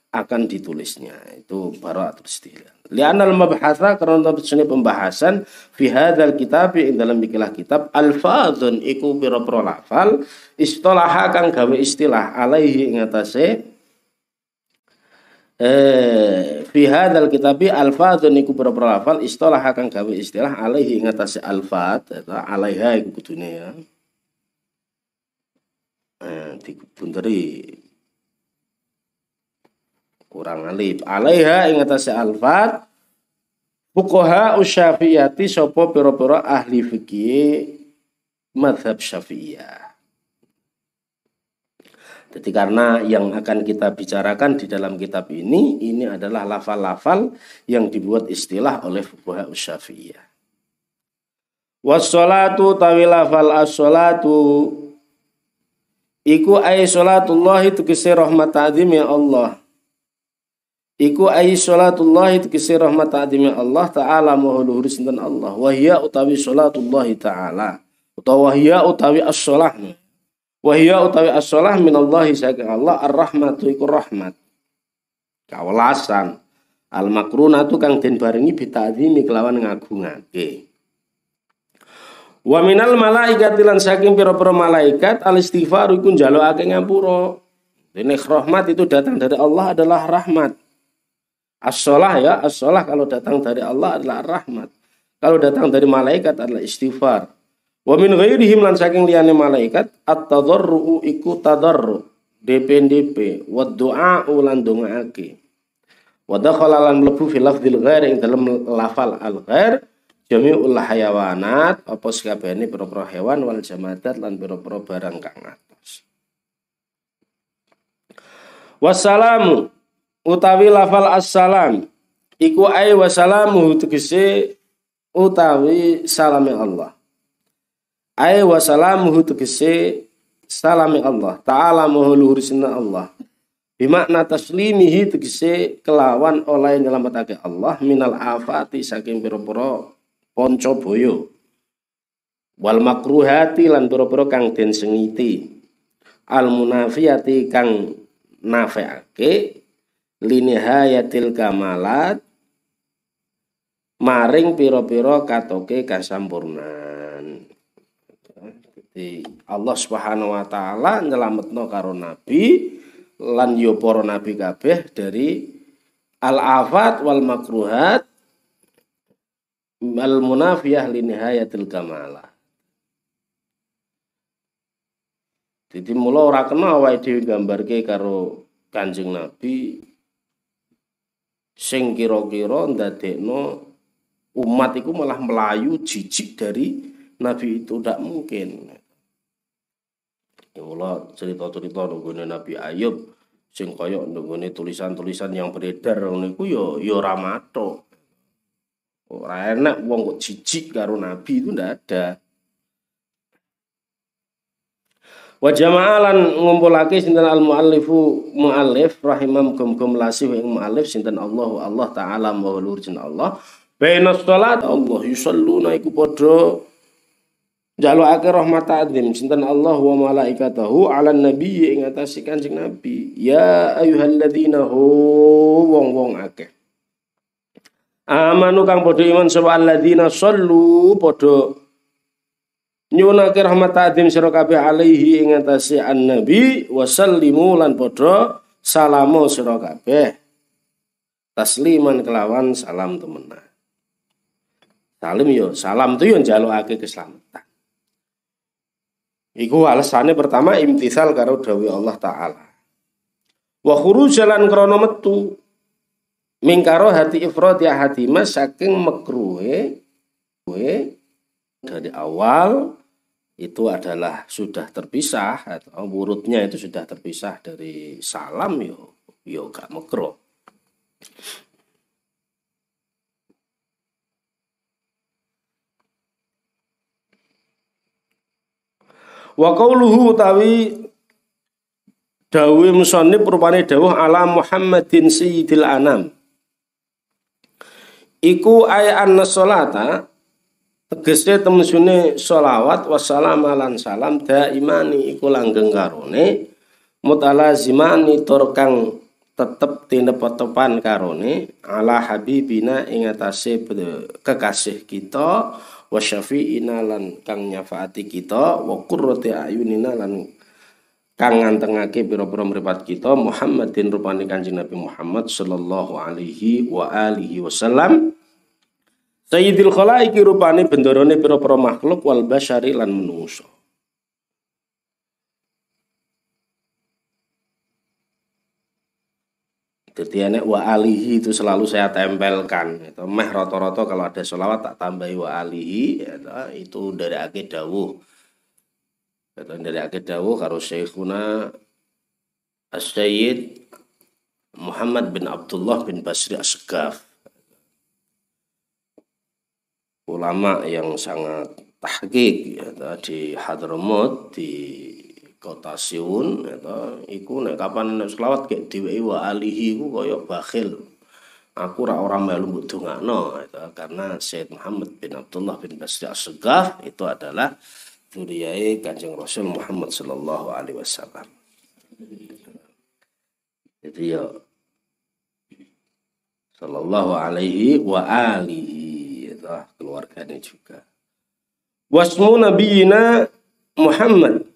akan ditulisnya itu bara'atul istilah. Lianna al-mabhatha karena sini pembahasan fi hadzal kitab ing dalam ikilah kitab alfadzun iku pira-pira lafal istilah kang gawe istilah alaihi ing atase eh fi hadzal kitab alfadzun iku pira-pira lafal istilah kang gawe istilah alaihi ing atase alfat atau alaiha iku kudune ya. Eh kurang alif. Alaiha ing atase alfat fuqaha usyafi'iyati sapa pira-pira ahli fikih madhab syafi'iyah jadi karena yang akan kita bicarakan di dalam kitab ini, ini adalah lafal-lafal yang dibuat istilah oleh fuqaha syafi'iyah. Wassalatu tawi lafal as-salatu iku ay salatullah itu kisah rahmat ta'zim ya Allah. Iku ayi sholatullah itu kisi rahmat ta'adimi Allah ta'ala moho luhur sinten Allah. Wahia utawi sholatullah ta'ala. Utawa wahia utawi as-sholah. Wahia utawi as-sholah minallahi Allah ar-rahmatu iku rahmat. Kawelasan. Al-makrunatu kang den barengi bita'adimi kelawan ngagungake. Wa minal malaikat lan saking pira-pira malaikat al istighfar iku njalukake ngapura. Dene rahmat itu datang dari Allah adalah rahmat. As-sholah ya, as-sholah kalau datang dari Allah adalah rahmat. Kalau datang dari malaikat adalah istighfar. Wa min ghairihim lan saking liyane malaikat at-tadarru iku tadarru. DP wa du'a ulan dongaake. Wa dakhala lan mlebu fi lafdzil ghair ing dalam lafal al ghair jami'ul hayawanat apa sakabehane pira-pira hewan wal jamadat lan pira-pira barang kang atos. Wassalamu utawi lafal assalam iku ai wasalamu tegese utawi salame Allah ai wasalamu tegese salame Allah. Ta'ala luhur Allah. Bimakna taslimihi tegese kelawan oleh nyelametake Allah. Minal afati saking pira-pira panca boyo. Wal makruhati lan pira-pira kang den sengiti. Al munafiyati kang nafeake. Linihayatil kamalat. Maring piro-piro katoke kasampurnan. Jadi Allah Subhanahu wa taala nyelametno karo nabi lan yo para nabi kabeh dari al-afat wal makruhat al munafiyah li nihayatil kamalah. Jadi mula ora kena awake dhewe gambarke karo Kanjeng Nabi sing kira-kira ndadekno umat itu malah melayu jijik dari Nabi itu tidak mungkin. Ya Allah cerita-cerita nunggone Nabi Ayub sing kaya nunggone tulisan-tulisan yang beredar niku yo ya, yo ya ora matok. Ora enak wong kok jijik karo Nabi itu ndak ada. Wa jama'alan ngumpulake sinten al muallifu muallif rahimam gum-gum lasih ing muallif sinten Allah Allah taala maha luhur Allah. Baina salat Allah yusalluna iku padha Jalukake rahmat azim sinten Allah wa malaikatahu ala nabi ing atase Kanjeng Nabi. Ya ayyuhalladzina hu wong-wong akeh. Amanu kang padha iman sapa alladzina sallu padha nyunake rahmat azim sira kabeh alaihi ing atase an-nabi wa sallimu lan padha salamu sira kabeh. Tasliman kelawan salam temenan. Salim yo, salam tu yo njalukake keselamatan. Iku alasannya pertama imtisal karo dawi Allah taala. Wa jalan krono metu mingkaro hati ifrad ya hati mas saking makruhe dari awal itu adalah sudah terpisah atau urutnya itu sudah terpisah dari salam yo yo gak makruh. Wa qauluhu utawi dawuh musannif rupane dawuh ala Muhammadin sayyidil anam. Iku ayat salata tegese temsune sholawat wassalam lan salam daimani iku langgeng karone mutalazimani tur kang tetep tinep-tepan karone ala habibina ing atase kekasih kita wa syafi'ina lan kang nyafaati kita wa qurrati ayunina lan kang ngantengake pira-pira mripat kita Muhammadin rupane Kanjeng Nabi Muhammad sallallahu alaihi wa alihi wasallam. Sayyidil khalaiki rupane bendarane pira-pira makhluk wal basyari lan menungso Jadi enek wa alihi itu selalu saya tempelkan. Itu meh roto-roto kalau ada sholawat tak tambahi wa alihi itu dari akhir dawuh. Itu dari akhir dawuh karo Syekhuna As-Sayyid Muhammad bin Abdullah bin Basri Asgaf. Ulama yang sangat tahqiq ya, di Hadramaut di kota Siun eta iku nek kapan nek selawat kayak diwehi wa alihi iku kaya bakhil. Aku ora orang melu mbok dongakno eta karena Said Muhammad bin Abdullah bin Basri As-Segaf itu adalah zuriyah Kanjeng Rasul Muhammad sallallahu alaihi wasallam. Jadi ya sallallahu alaihi wa alihi itu keluarganya juga. Wasmu nabiyina Muhammad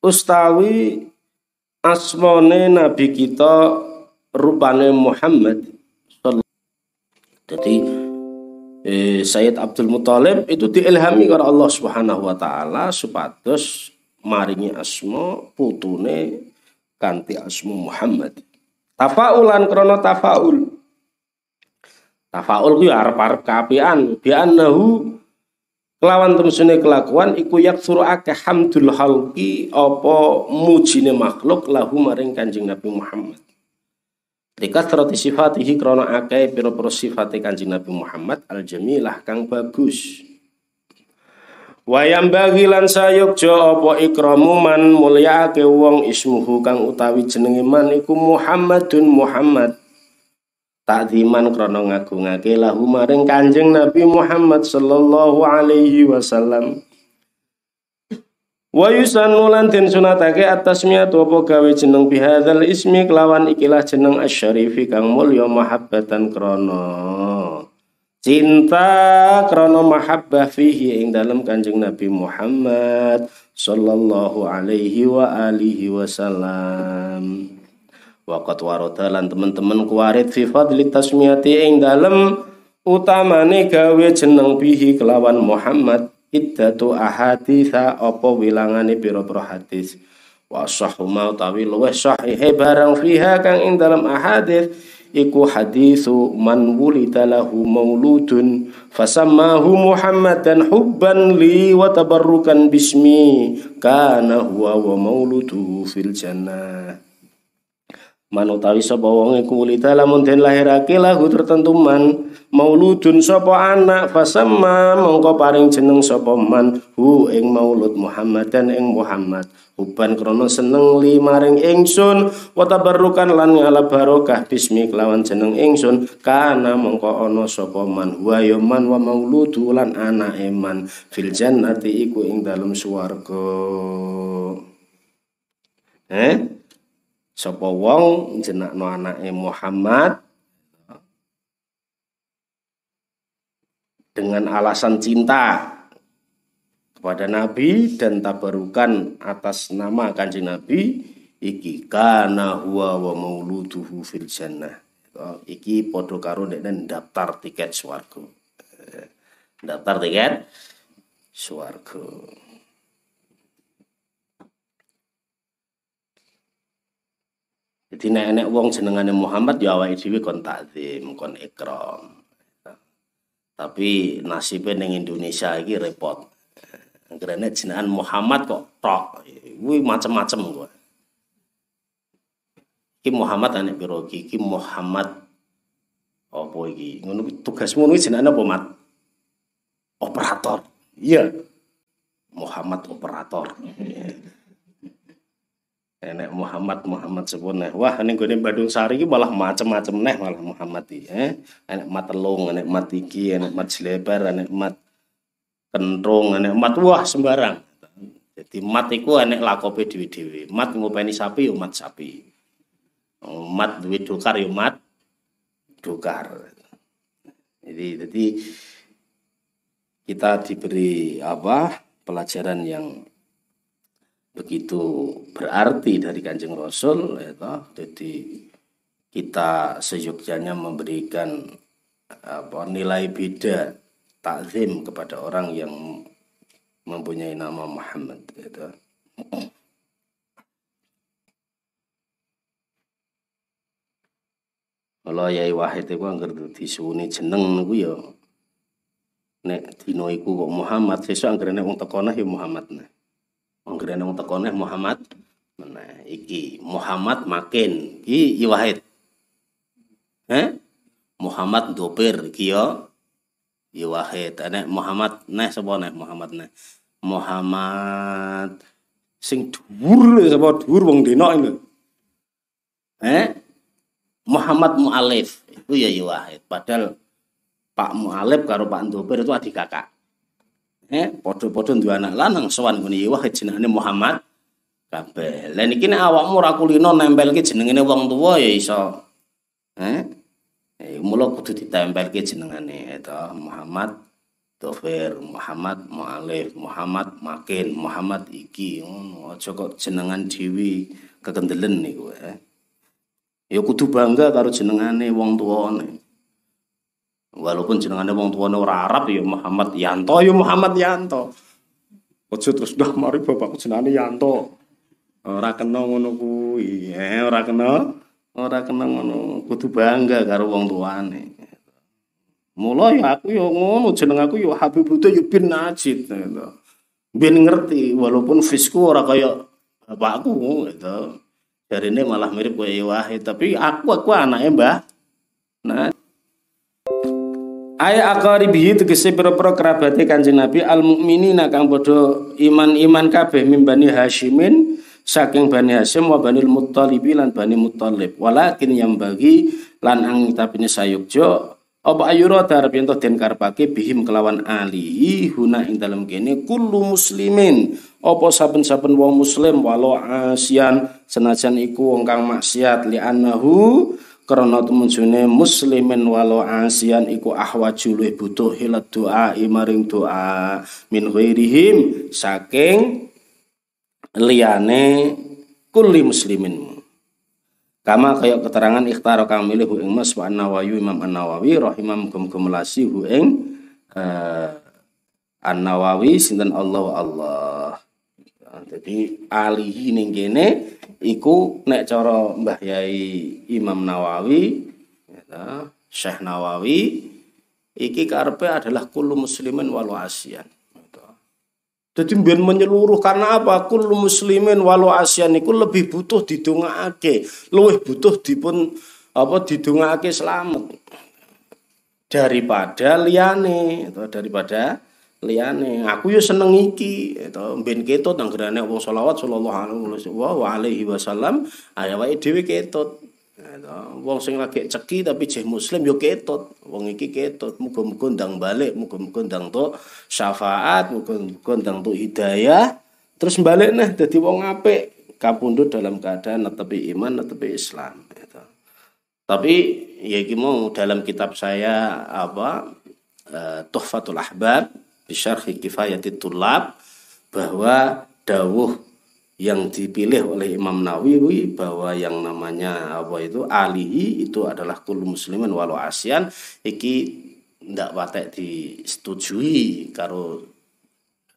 ustawi asmone nabi kita rupane Muhammad jadi eh, Sayyid Abdul Muthalib itu diilhami oleh Allah Subhanahu wa taala supados maringi asma putune kanthi asma Muhammad. Tafaulan krana tafaul. Tafaul ku ya arep-arep kaapian bi annahu Kelawan temsune kelakuan iku yaksuru akeh hamdul halqi apa mujine makhluk lahu maring Kanjeng Nabi Muhammad. Likathrati sifatihi krana akeh pira-pira sifate Kanjeng Nabi Muhammad al-jamilah kang bagus. Wayam bagi lan sayukja apa ikramu man mulyaake wong ismuhu kang utawi jenenge man iku Muhammadun Muhammad takdiman krana ngagungake lahu maring Kanjeng Nabi Muhammad sallallahu alaihi wasallam. Wa yusannu lan den sunatake atas miyatu apa gawe jeneng bihadzal ismi kelawan ikilah jeneng asyarifi kang mulya mahabbatan krana cinta krana mahabbah fihi ing dalam Kanjeng Nabi Muhammad sallallahu alaihi wa alihi wasallam Waqat warada lan teman-teman kuarit fi fadli tasmiyati ing dalem utamane gawe jeneng bihi kelawan Muhammad iddatu ahaditha apa wilangane pira-pira hadis. Wa sahhu ma utawi luweh sahih barang fiha kang ing dalam ahadits iku hadisu man wulida lahu mauludun fasammahu Muhammadan hubban li wa tabarrukan bismi kana huwa wa mauluduhu fil jannah Manutawi sapa wong iku wulida lamun den lahirake lahu tertentu man mauludun sapa anak fasamma mongko paring jeneng sapa man hu ing maulud Muhammadan ing Muhammad. Uban krono seneng li maring ingsun wa tabarrukan lan ngala barokah bismi kelawan jeneng ingsun kana mongko ana sapa man wa ya man wa mauludu lan anake man. Fil jannati iku ing dalem swarga. Eh sapa wong jenakno anake Muhammad? Dengan alasan cinta kepada Nabi dan tabarukan atas nama kanjeng Nabi iki kana huwa wa mauluduhu fil jannah. Iki podo karo dan daftar tiket swarga. Eh, daftar tiket swarga Jadi nek enek wong jenengane Muhammad ya awake dhewe kon takzim, kon ikram. Tapi nasibnya ning Indonesia iki repot. Karena jenengan Muhammad kok tok. Kuwi macam-macam kok. Iki Muhammad anak piro iki? Iki Muhammad apa iki? Ngono tugasmu kuwi jenengan apa, Mat? Operator. Iya. Muhammad operator. Enek Muhammad Muhammad sepun Wah ini gue Badung Sari iki malah macam-macam neh malah Muhammad iki. Eh? Enek mat telung, enek mat iki, enek mat selebar, enek mat kentrung enek mat wah sembarang jadi mat iku enek lakope dhewe-dhewe mat ngopeni sapi yo mat sapi mat duwe dokar yo mat dokar jadi jadi kita diberi apa pelajaran yang begitu berarti dari kanjeng Rasul ya jadi kita seyogyanya memberikan apa nilai beda takzim kepada orang yang mempunyai nama Muhammad gitu. Kalau Yai Wahid itu anggar disuni jeneng niku ya nek dino iku kok Muhammad sesuk anggar nek wong tekoneh ya Muhammad nek. Wong tekoneh Muhammad Nah, iki Muhammad makin. Iki Wahid. Eh? Muhammad dopir iki ya ya wahid. Nek Muhammad neh sapa nek Muhammad neh. Muhammad sing dhuwur sapa? Dhuwur wong dina ini eh Muhammad Mu'alif. Itu ya ya wahid. Padahal Pak Mu'alif karo Pak Ndopir itu adik kakak eh padha-padha duwe anak lanang sowan ngene ya wahid jenenge Muhammad kabeh lha niki nek awakmu ora kulino nempelke jenengene wong tuwa ya iso eh Eh, mula kudu ditempelke jenengane itu Muhammad Tofir, Muhammad Mu'alif, Muhammad Makin, Muhammad iki ngono. Aja kok jenengan dhewe kekendelen niku eh. Ya kudu bangga karo jenengane wong tuwane. Walaupun jenengane wong tuwane ora Arab ya Muhammad Yanto ya Muhammad Yanto. Aja terus dah mari bapakku jenengane Yanto. Ora kena ngono kuwi, eh ora kena ora kena ngono kudu bangga karo wong tuane Mula ya aku ya ngono jeneng aku ya Habib ya bin Najid gitu. Bin ngerti walaupun fisku ora kaya bapakku gitu. Dari ini malah mirip kaya Wahid tapi aku aku anaknya Mbah. Nah Ayat akaribihi tegese pira-pira kerabate Kanjeng Nabi al mukminina kang padha iman-iman kabeh mimbani Hasyimin saking Bani Hasyim wa Bani Muttalibi lan Bani Muttalib. Walakin yang bagi lan ang tapine sayukjo apa ayura darab yen den karepake bihim kelawan ali huna ing dalem kene kullu muslimin. Apa saben-saben wong muslim walau asian senajan iku wong kang maksiat li annahu karena temunjune muslimin walau asian iku ahwaju luwih butuh hilat doa maring doa min ghairihim saking liyane kulli muslimin Kama kaya keterangan ikhtaro kang milih hu ing Mas wa An-Nawawi Imam An-Nawawi rahimam gum gumlasi hu ing uh, An-Nawawi sinten Allah Allah. Jadi alihi ning kene iku nek cara Mbah Yai Imam Nawawi ya, Syekh Nawawi iki karepe adalah kullu muslimin walau asian. Jadi biar menyeluruh karena apa? Kullu muslimin walau asian itu lebih butuh didongakake, lebih butuh dipun apa didongakake selamat daripada liane atau daripada liane. Aku yo seneng iki itu ben ketut anggerane wong selawat sallallahu alaihi wasallam ayawe dhewe ketut. Wong sing lagi ceki tapi jeh muslim yo ketut. Wong iki ketut, muga-muga ndang balik, muga-muga ndang to syafaat, muga-muga ndang to hidayah. Terus balik nah dadi wong apik, kapundhut dalam keadaan netepi iman, netepi Islam gitu. Tapi ya iki mau dalam kitab saya apa uh, Tuhfatul Ahbab di Syarh Kifayatit Tulab bahwa dawuh yang dipilih oleh Imam Nawawi bahwa yang namanya apa itu alihi itu adalah kul muslimin walau asian iki ndak watek disetujui karo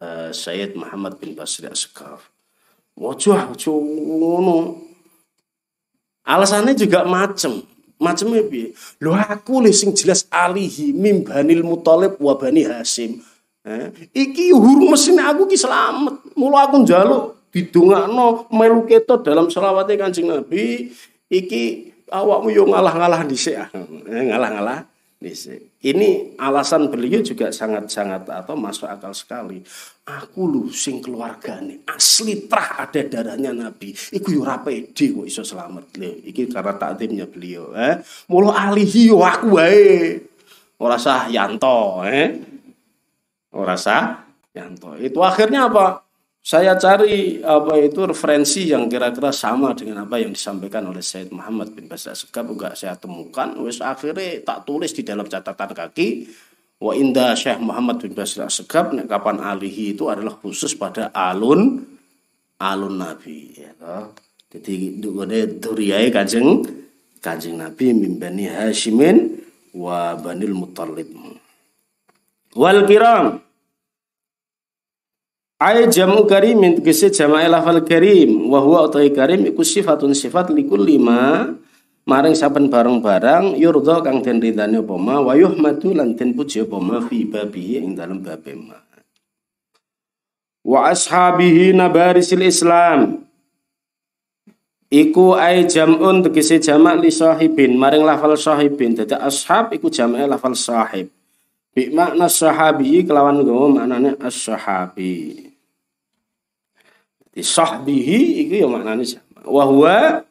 uh, Sayyid Muhammad bin Basri Asqaf. Wajah ngono. Alasannya juga macem. Macemnya piye? Lho aku sing jelas alihi mim banil mutalib wa bani Hasim. Eh, iki hurung mesin aku ki selamat. Mula aku njaluk didongakno melu ketot dalam selawatnya Kanjeng Nabi iki awakmu yo ngalah-ngalah dhisik ah. eh, ngalah-ngalah dhisik. Ini alasan beliau juga sangat-sangat atau masuk akal sekali. Aku lu sing keluargane asli trah ada darahnya Nabi. Iku yo ora pede kok iso selamat lho. Iki karena takdimnya beliau, eh. Mula alihi yo aku wae. Ora sah Yanto, eh. Ora Yanto. Itu akhirnya apa? saya cari apa itu referensi yang kira-kira sama dengan apa yang disampaikan oleh Said Muhammad bin Basra Segaf juga saya temukan wes akhirnya tak tulis di dalam catatan kaki wa inda Syekh Muhammad bin Basra Segaf nek kapan alihi itu adalah khusus pada alun alun Nabi ya. Jadi dugone duriyai kanjeng kanjeng Nabi mimbani Hashimin wa Banil Muttalib. Wal kiram. Ay jamu karimin tegese jama'i lafal karim. Wa huwa utai karim iku sifatun sifat likul lima. Maring saben barang-barang yurdo kang den ridani apa ma wa yuhmadu lan den puji apa ma fi babihi ing dalem babe ma. Wa ashabihi nabarisil islam. Iku ay jam'un tegese jamak li sahibin. Maring lafal sahibin dadi ashab iku jama'i lafal sahib bi makna sahabi kelawan gowo maknane as-sahabi di sahbihi iki ya maknane. Wa huwa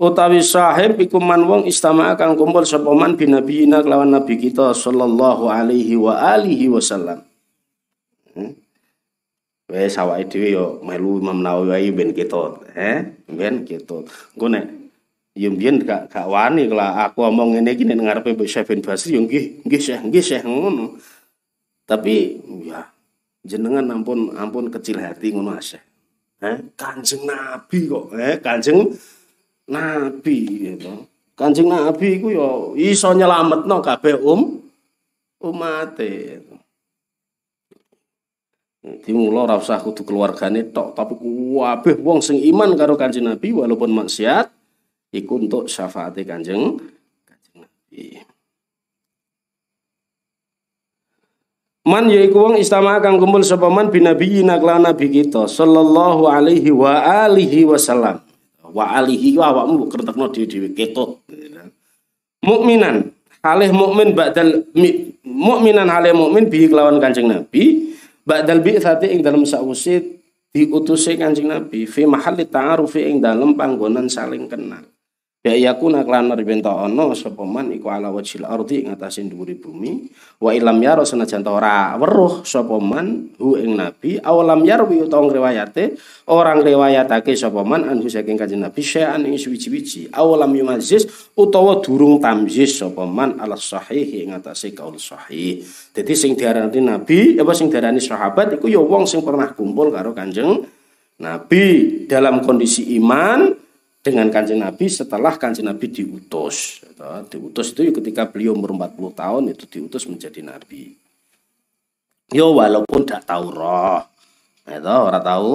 utawi sahib iku man wong istama kang kumpul sapa man binabiyina kelawan nabi kita sallallahu alaihi wa alihi wasallam. Hmm? Wes awake dhewe yo melu Imam Nawawi ben ketut, eh? Ben ketut. Engko yo mbiyen gak gak wani kalau aku omong ngene iki nek ngarepe Mbok Syekh bin Basri yo nggih, nggih Syekh, nggih Syekh ngono. Tapi ya jenengan ampun ampun kecil hati ngono Syekh. Eh, kanjeng Nabi kok, eh, kanjeng Nabi gitu. Kanjeng Nabi ku yo iso nyelametno kabeh um umate. Jadi mula ora usah kudu keluargane tok, tapi kabeh wong sing iman karo Kanjeng Nabi walaupun maksiat iku untuk syafaat Kanjeng Kanjeng Nabi. Man yaiku wong istama kang kumpul sapa man binabiyina kelawan nabi kita sallallahu alaihi wa alihi wasallam. Wa alihi wa awakmu kertekno dhewe-dhewe ketut. Mukminan halih mukmin ba'dal mukminan halih mukmin bihi kelawan Kanjeng Nabi ba'dal bi'tsati ing dalem sakwise diutusi Kanjeng Nabi fi mahalli ta'arufi ing dalem panggonan saling kenal. Ya yakuna klan bento ono sapa iku ala wajhil ardi ing atase bumi. Wa ilam yaro senajan ora weruh sapa hu ing nabi. Awalam yarwi utawa riwayate orang riwayatake sapa anhu saking kanjeng nabi syai'an ing suwi-wiji awalam yumazis utawa durung tamzis sapa man ala sahih ing atase kaul sahih. Dadi sing diarani nabi apa sing diarani sahabat iku ya wong sing pernah kumpul karo kanjeng Nabi. Dalam kondisi iman dengan kanjeng Nabi setelah kanjeng Nabi diutus. Diutus itu ketika beliau umur 40 tahun itu diutus menjadi Nabi. Yo walaupun tidak tahu roh, itu orang tahu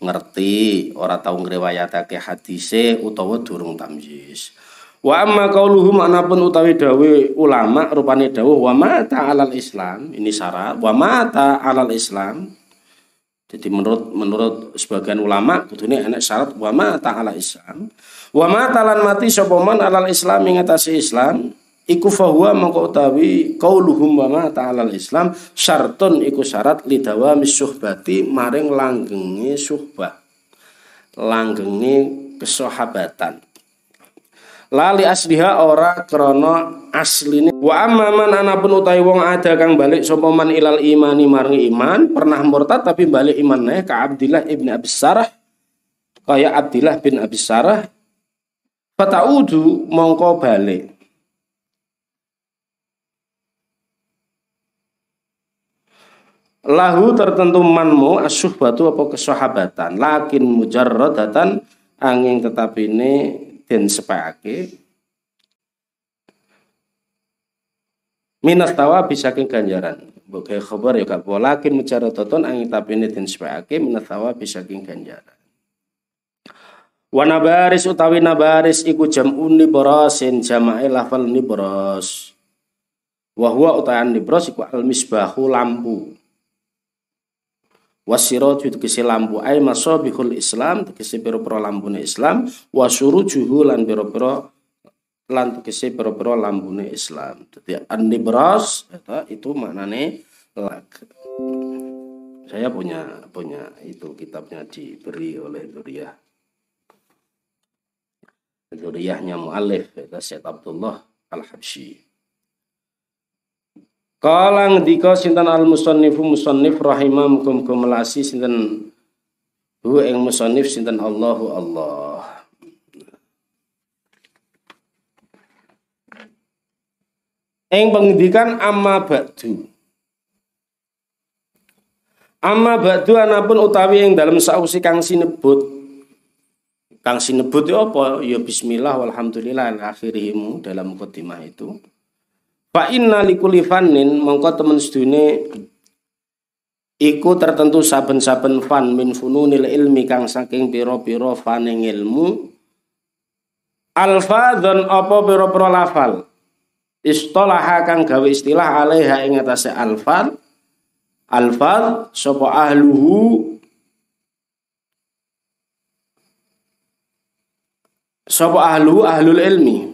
ngerti, orang tahu ngriwayatake hadise utawa durung tamyiz. Wa amma qauluhum mana pun utawi dawe ulama rupane dawuh wa mata alal Islam ini syarat wa mata alal Islam jadi menurut menurut sebagian ulama kudune enak syarat wa ma ta'ala Islam. Wa ma ta'alan mati sapa man alal Islam ing Islam iku fahuwa mongko utawi qauluhum wa ma ta'ala Islam syartun iku syarat lidawami suhbati maring langgenge suhbah. Langgenge kesahabatan lali asliha ora krana asline. Wa amman anapun utawi wong ada kang balik sapa man ilal imani maringi iman pernah murtad tapi balik iman nae ka Abdillah ibn Abi Sarah kaya Abdillah bin Abi Sarah. Fataudu mongko balik. Lahu tertentu manmu asuh batu apa kesahabatan lakin mujarradatan angin tetapi ini den sepake minas tawa bisa ke ganjaran. Bukai khabar ya gak walakin toton angin tapi ini den sepake minas tawa bisa ke ganjaran. Wanabaris utawi nabaris iku jam'un nibrosin jama'i lafal nibros. Wahwa utayan nibros iku al misbahu lampu wasiraju tegese lampu ay masabihul Islam tegese pira-pira lampune Islam wasurujuhu lan pira-pira lan tegese pira-pira lampune Islam. Dadi an-nibras itu maknane lag. Saya punya punya itu kitabnya diberi oleh Duriyah. Duriyahnya mu'alif, itu Syed Abdullah Al-Habsyi. Kala ngendika sinten al musannifu musannif rahimah muga melasi sinten hu ing musannif sinten Allahu Allah. Ing pengendikan amma ba'du. Amma ba'du anapun utawi yang dalam sausi kang sinebut kang sinebut ya apa? Ya bismillah walhamdulillah akhirihimu dalam khotimah itu. Fa inna likuli fannin mongko temen sedune iku tertentu saben-saben fan min fununil ilmi kang saking pira-pira faning ilmu. Alfadzon apa pira-pira lafal? Istolaha kang gawe istilah alaiha ing atase alfal alfal sapa ahluhu? Sapa ahlu ahlul ilmi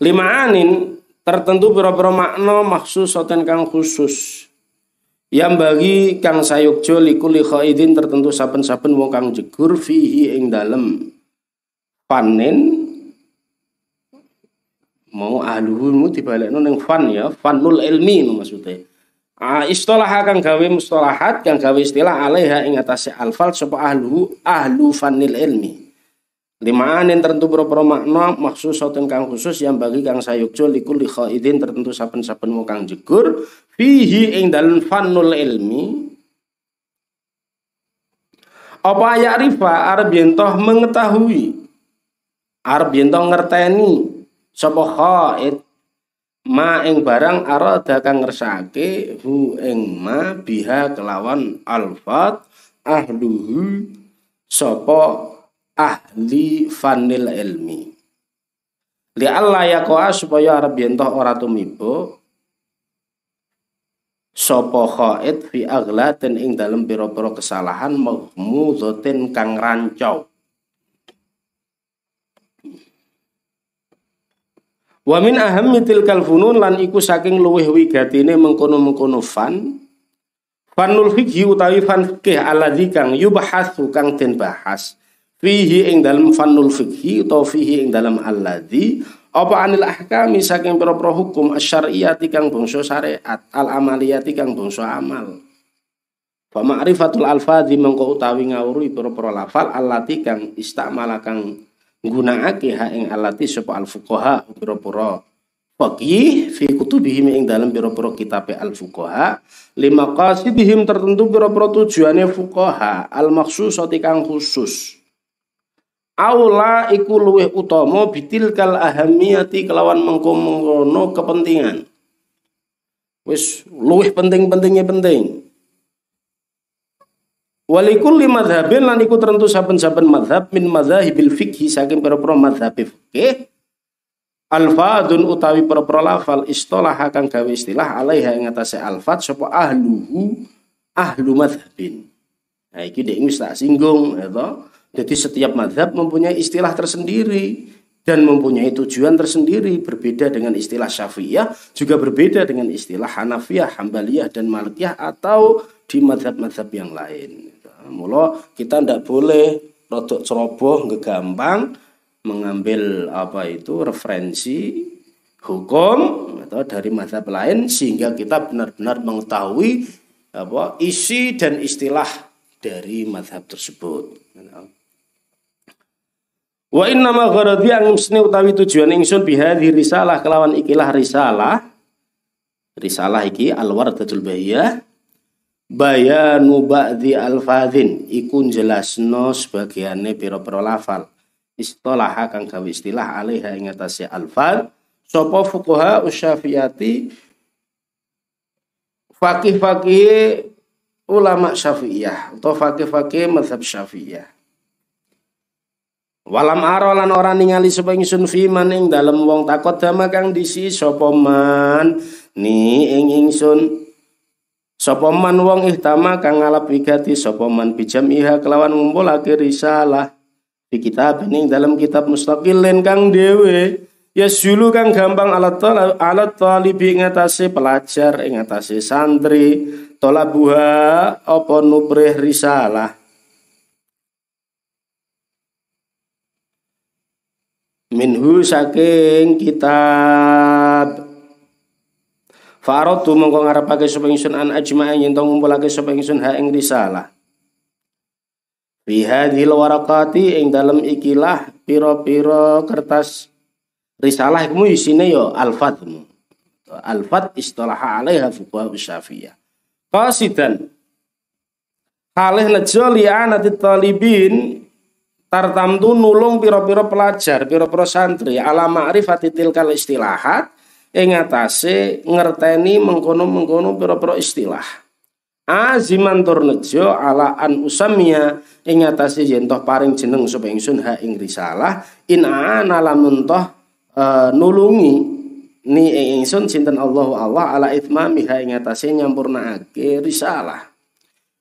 lima anin tertentu pira-pira makna maksus soten kang khusus. Yang bagi kang sayukjo likuli khaidin tertentu saben-saben wong kang jegur fihi ing dalem. Panen mau ahluhulmu dibalekno ning fan ya fanul ilmi maksudnya. Ah, istilah kang gawe mustalahat kang gawe istilah alaiha ing atase alfal sapa ahlu ahlu fanil ilmi Lima anin tertentu pro-pro makna maksus soten kang khusus yang bagi kang sayukjo likul khaidin tertentu saben-saben mau kang jegur. Fihi ing dalam fanul ilmi. Apa ayat rifa yentoh mengetahui. Yentoh ngerteni. Sapa khaid? Ma ing barang arada kang ngersake hu ing ma biha kelawan alfat ahluhu sapa ahli fanil ilmi. Li Allah ya koa supaya Arab yentoh ora tumibo sopo khaid fi aghlatin ing dalam pira-pira kesalahan mahmudzatin kang rancau. Wa min ahammi tilkal funun lan iku saking luweh wigatine mengkono-mengkono fan Fanul fikhi utawi fan fikih aladzi kang yubahasu kang den bahas fihi ing dalam fanul fikhi atau fihi ing dalam alladzi? Apa anil ahkami saking pira-pira hukum asyariyati kang bangsa syariat? Al amaliyati kang bangsa amal. Fa ma'rifatul alfadzi mengko utawi ngawruhi pira-pira lafal allati kang istamala kang nggunakake ha ing allati sapa al fuqaha pira-pira faqih fi kutubihim ing dalam pira-pira kitab al fuqaha lima qasidihim tertentu pira-pira tujuane fuqaha. Al makhsusati kang khusus aula iku luweh utama bitilkal ahamiyati kelawan mengkono kepentingan. Wis luweh penting-pentingnya penting. Walikul lima madhabin lan iku tertentu saben-saben madhab min madhahibil fikhi saking pira-pira madhab fikih Alfadun utawi pira-pira lafal istilah kang gawe istilah alaiha ing atase alfat sapa ahluhu ahlu madhabin. Nah iki dek wis tak singgung ya Jadi setiap madhab mempunyai istilah tersendiri dan mempunyai tujuan tersendiri berbeda dengan istilah Syafi'iyah juga berbeda dengan istilah Hanafiyah, Hambaliyah dan Malikiyah atau di madhab-madhab yang lain. Mula kita tidak boleh rodok ceroboh gampang mengambil apa itu referensi hukum atau dari mazhab lain sehingga kita benar-benar mengetahui apa isi dan istilah dari mazhab tersebut. Wa inna ma gharadi ang utawi tujuan ingsun bihadhi risalah kelawan ikilah risalah. Risalah iki al-wardatul bahiyah bayanu ba'dhi al-fadhin. Iku jelasno sebagiannya pira-pira lafal. Istilah kang gawe istilah alaiha ing atase alfal sapa fuqaha usyafiati? Fakih-fakih ulama syafi'iyah. Atau fakih-fakih mazhab syafi'iyah Walam aro lan ora ningali sapa ingsun fi maning dalem wong takut dama kang disi sapa man. Ni ing ingsun. Sapa man wong ihtama kang ngalap wigati sapa man bijam iha kelawan ngumpulake risalah. Di kitab ini dalam kitab mustaqilin kang dewe ya sulu kang gampang alat alat talibi ngatasi pelajar ngatasi santri. Tolabuha apa nubrih risalah minhu saking kitab Farotu mongko ngarepake sapa ingsun an ajma'a yen to ngumpulake sapa ingsun ha ing risalah Fi hadhil warakati ing dalam ikilah piro-piro kertas risalah iku isine yo alfat. Alfat istilah alaiha fuqaha Syafi'iyah. Qasidan halih nejo li'anati talibin tartamtu nulung piro-piro pelajar, piro-piro santri. Ala ma'rifati tilkal istilahat ing atase ngerteni mengkono-mengkono piro-piro istilah. Aziman tur nejo ala an usamia ing atase paring jeneng sapa ingsun ha ing risalah in ana lamun toh uh, nulungi ni ing ingsun sinten Allah Allah ala itmami ha ing atase nyampurnaake risalah.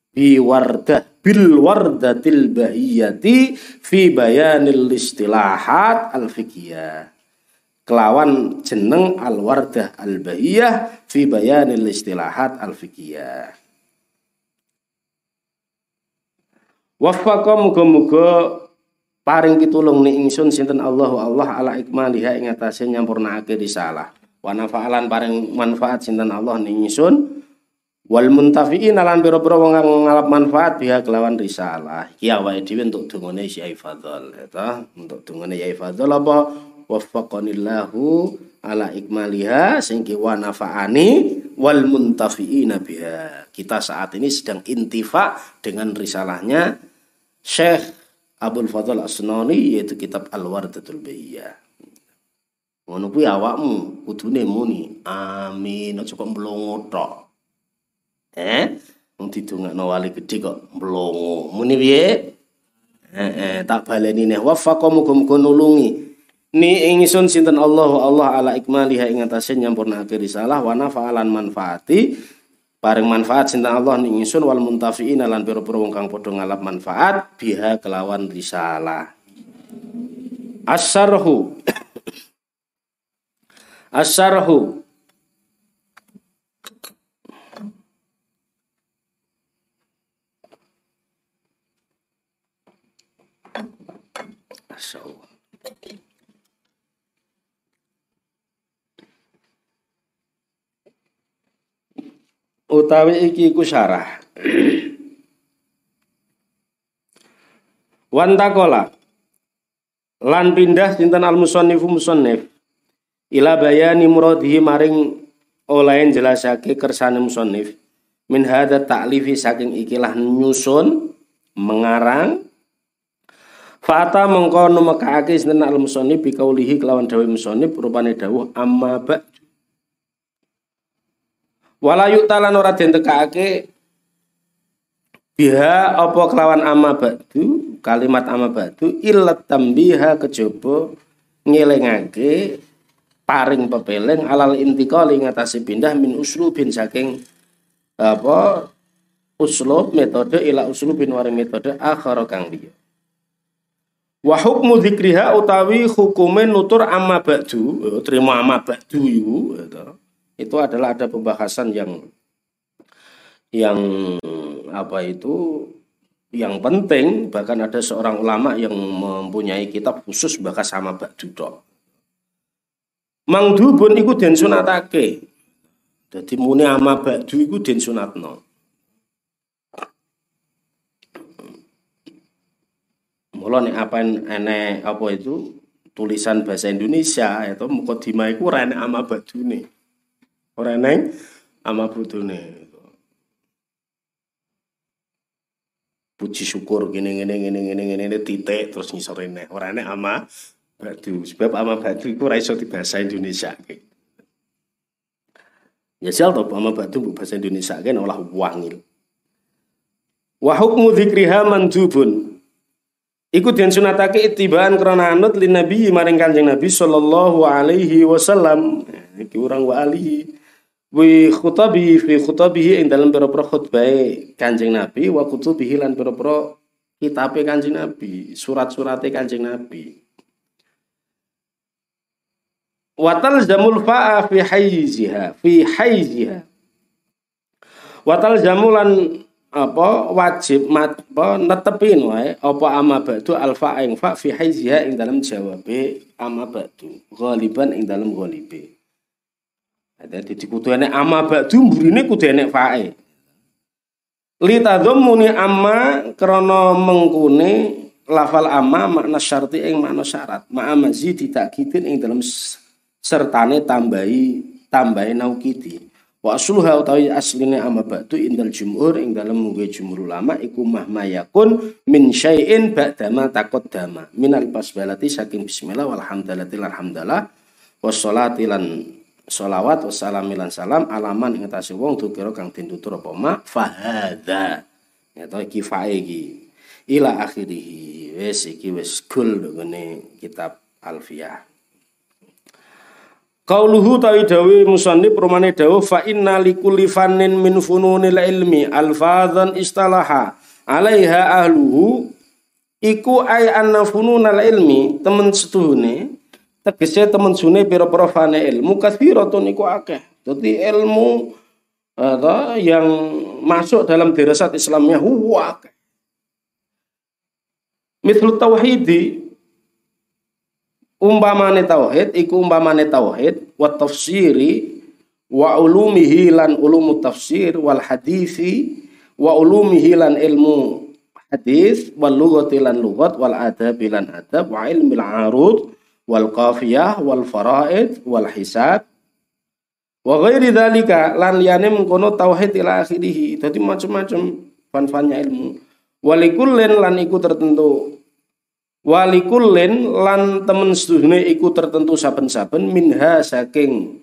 Bi wardah bil wardatil bahiyati fi bayanil istilahat al fiqhiyah kelawan jeneng al wardah al bahiyah fi bayanil istilahat al fiqhiyah Wafaqa muga-muga paring pitulung ni ingsun sinten Allahu Allah ala ikmaliha ing atase nyampurnakake risalah. Wa nafa'alan paring manfaat sinten Allah ni ingsun wal muntafiin lan pira-pira wong ngalap manfaat biha kelawan risalah. Iki awake dhewe entuk dungane Syai Fadhol ya Untuk dungane Syai Fadhol apa waffaqanillahu ala ikmaliha sehingga wa nafa'ani wal muntafiina biha. Kita saat ini sedang intifa dengan risalahnya Syekh Abdul Fadl Asnani yaitu kitab Al-Wardatul Bayyah. Ngono kuwi awakmu kudune muni amin aja kok mlongo tok. Eh, wong didongakno wali gedhe kok mlongo. Muni piye? Eh, eh tak baleni neh. Wafaqa muga-muga nulungi. Ni ingsun sinten? Allah Allah ala ikmaliha ing atase nyampurnake risalah. Wa nafa'alan manfaati. Paring manfaat sinten Allah ning ingsun? Wal muntafiin lan pira-pira wong kang padha ngalap manfaat biha kelawan risalah. Asarhu <coughs> Asarhu Asarhu utawi iki iku syarah. <clears throat> Wantakola lan pindah sinten al musannifu musannif? Ila bayani muradihi maring olain jelasake kersane musannif. Min hada ta'lifi saking ikilah nyusun mengarang Fata mengko numekake sinten al musannif bi kaulihi kelawan dawuh musannif rupane dawuh amma ba Wala yuktalan ora den tekake biha apa kelawan amma ba'du? Kalimat amma ba'du illat tambiha kejaba ngelingake paring pepeleng alal intiqali ngatasi pindah min uslubin saking apa uslub metode ila uslubin waring metode akhara liya Wa hukmu dzikriha utawi hukume nutur amma ba'du, eh, terima amma ba'du itu, itu adalah ada pembahasan yang yang apa itu yang penting bahkan ada seorang ulama yang mempunyai kitab khusus bahkan sama ba'du tok. Mangdubun iku den sunatake. Dadi muni ama ba'du iku den sunatno. Mula nek apa enek apa itu tulisan bahasa Indonesia itu mukadimah iku ora enek ama badune. Ora enek ama budune. Puji syukur gini gini gini gini gini, gini titik terus ngisor ini ora enek ama badu sebab ama badu iku ora di bahasa Indonesia Ya sial to ama badu bahasa Indonesia kan olah wangil. Wa hukmu mandubun Iku den sunatake itibaan krana anut lin nabi maring Kanjeng Nabi sallallahu alaihi wasallam. Iki urang wa alihi wi khutabi fi khutabihi ing dalam pira-pira khutbah Kanjeng Nabi wa kutubihi lan pira-pira kitabe Kanjeng Nabi, surat-surate Kanjeng Nabi. Watal zamul fa'a fi hayziha fi hayziha. Watal zamulan apa wajib mat apa netepin wae apa ama ba'du alfa ing fa fi haiziha ing dalam jawabe ama ba'du ghaliban ing dalam ghalibe. Dadi dikudu enek ama ba'du mburine kudu enek fae. Li tadhammuni amma krana mengkune lafal amma makna syarti ing makna syarat. Ma'a mazidi takkidin ing dalam sertane tambahi tambahi naukiti Wa asluha utawi asline amma ba'du indal jumhur ing dalem muge jumhur ulama iku mahma yakun min syai'in ba'dama taqaddama. Minal basbalati saking bismillah walhamdulillahil alhamdulillah wassalati lan sholawat wassalami lan salam alaman ing atase wong tukira kang den apa ma fahadha ya to iki fae iki. Ila akhirih. Wis iki wis kul ngene kitab alfiyah Qauluhu tawi dawi musannif rumane dawuh fa inna likulli fannin min fununil ilmi alfadzan istalaha alaiha ahluhu. Iku ay anna fununal ilmi temen setuhune tegese temen sune pira-pira fane ilmu kathiratun iku akeh. Dadi ilmu atau yang masuk dalam dirasat Islamnya huwa akeh. Mithlu tauhidi umpamane tauhid iku umpamane tauhid wa tafsiri wa ulumihi lan ulumu tafsir wal hadisi wa ulumihi lan ilmu hadis wal lughati lan lughat wal adab lan adab wa ilmil arud wal qafiyah wal faraid wal hisab wa ghairi dzalika lan liyane mengkono tauhid ila akhirih. Dadi macam-macam fan-fannya ilmu. Walikullin lan iku tertentu walikullin lan temen sedune iku tertentu saben-saben minha saking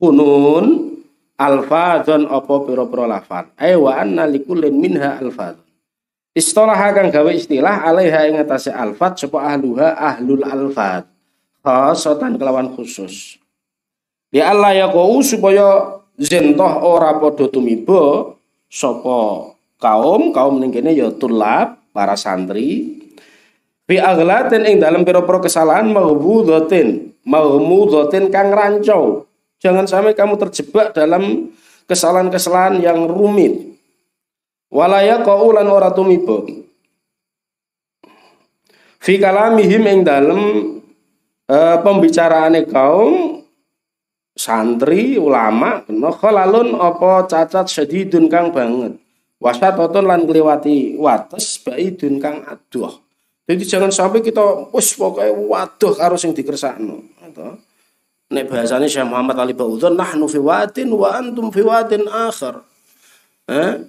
kunun alfadzon apa pira-pira lafal ay wa anna likullin minha alfadzon. Istilah kang gawe istilah alaiha ing atase alfat sapa ahluha ahlul alfat khasatan kelawan khusus. Ya Allah ya kau supaya zentoh ora padha tumiba sapa kaum kaum ning kene ya tulab para santri Fi aghlatin ing dalam pira-pira kesalahan maghmudhatin, maghmudhatin kang rancau. Jangan sampai kamu terjebak dalam kesalahan-kesalahan yang rumit. Walaya qaulan ora tumiba. Fi kalamihim ing dalam e, pembicaraane kaum santri ulama kena khalalun apa cacat sedidun kang banget. Wasatatun lan kliwati wates baidun kang aduh. Jadi jangan sampai kita wis pokoknya waduh karo sing dikersakno. Gitu. Nek bahasanya Syekh Muhammad Ali Ba'udhan, nahnu fi wadin wa antum fi wadin akhar. Eh?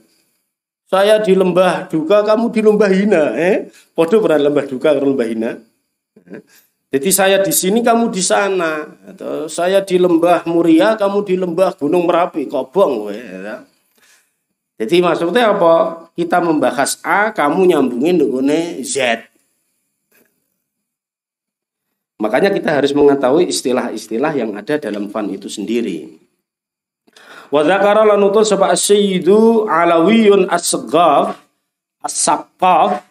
Saya di lembah duka, kamu di lembah hina. Eh? Podo pernah lembah duka, lembah hina. Eh? Jadi saya di sini, kamu di sana. Atau saya di lembah Muria, kamu di lembah Gunung Merapi, kobong. Ya. Jadi maksudnya apa? Kita membahas A, kamu nyambungin dengan Z. Makanya kita harus mengetahui istilah-istilah yang ada dalam fan itu sendiri. Wa dzakara lan utul sapa sayyidu alawiyun as-saghaf as-saqaf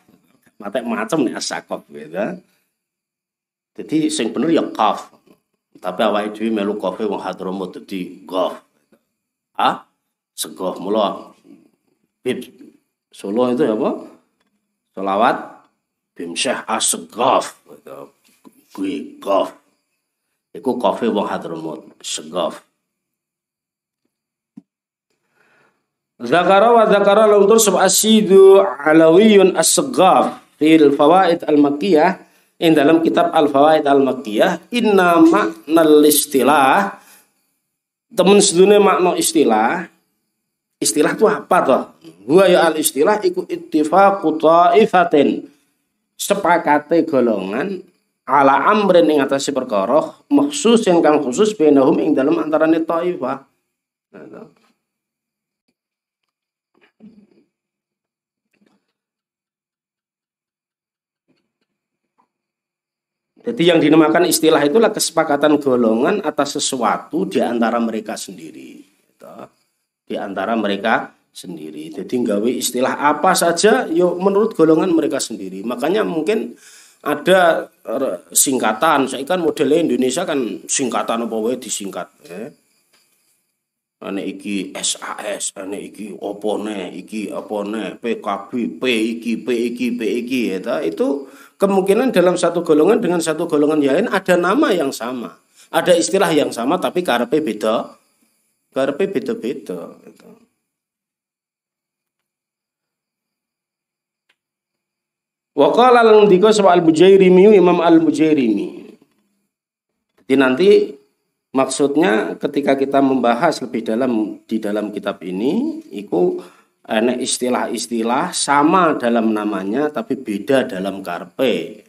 mate macam nih as-saqaf beda. Jadi sing bener ya qaf. Tapi awake dhewe melu qafe wong Hadramut dadi qaf. Ah, segaf mula bib Solo itu apa? Selawat bim Syekh as-Segaf kuwi qaf. Iku qafe wong Hadramut, segaf. Zakara wa zakara luntur sub asidu alawiyun as-segaf fil fawaid al-makkiyah in dalam kitab al-fawaid al-makkiyah inna makna istilah temen sedune makna istilah istilah itu apa toh? Huwa ya al istilah iku ittifaqu ta'ifatin sepakate golongan ala amrin ing perkara maksus yang kang khusus bainahum ing dalam antarane taifah. Jadi yang dinamakan istilah itulah kesepakatan golongan atas sesuatu di antara mereka sendiri. Gitu. Di antara mereka sendiri. Jadi nggawe istilah apa saja yuk menurut golongan mereka sendiri. Makanya mungkin ada singkatan saya kan modelnya Indonesia kan singkatan apa wae disingkat eh. ane iki SAS ane iki opone iki opone PKB P iki P iki P iki ya itu kemungkinan dalam satu golongan dengan satu golongan yang lain ada nama yang sama ada istilah yang sama tapi karpe beda karpe beda-beda gitu. Wa qala lan dika al-Bujairimi Imam al-Bujairimi. Jadi nanti maksudnya ketika kita membahas lebih dalam di dalam kitab ini itu ada istilah-istilah sama dalam namanya tapi beda dalam karpe.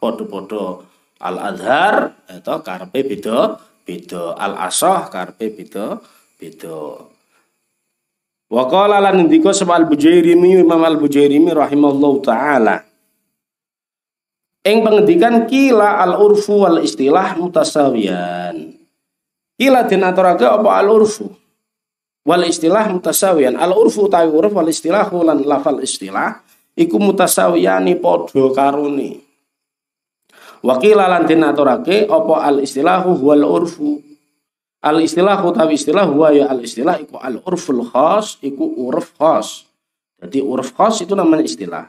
Podo-podo al-adhar itu karpe beda beda al-asah karpe beda beda. Wa qala lan ndika al-Bujairimi Imam al-Bujairimi rahimallahu taala Ing pengendikan kila al urfu wal istilah mutasawiyan. Kila den aturake apa al urfu wal istilah mutasawiyan. Al urfu tawi uruf wal istilah lan lafal istilah iku mutasawiyani padha karone. Wakila lan den aturake apa al istilahu wal urfu. Al istilah utawi istilah huwa ya al istilah iku al urful khas iku uruf khas. Jadi uruf khas itu namanya istilah.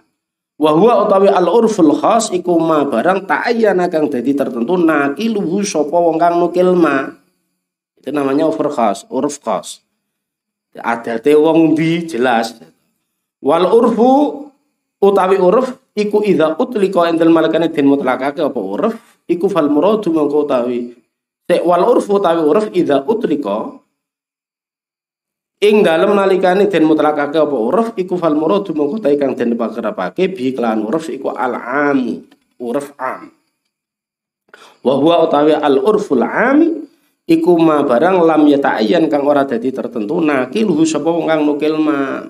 Wahwa utawi al urful khas iku ma barang ta'ayyana kang dadi tertentu nakiluhu sapa wong kang nukil ma. Itu namanya urf khas, uruf khas. Adate wong di jelas. Wal urfu utawi uruf iku idza utlika indal malakane den mutlakake apa uruf iku fal muradu mengko utawi. Wal urfu utawi uruf idza utlika ing dalem nalikane den mutlakake apa uruf iku fal muradu mongko ta kang den pakerapake bi kelan uruf iku al am uruf am. Wa huwa utawi al urful am iku ma barang lam yata'ayyan kang ora dadi tertentu nakiluhu sapa kang nukil ma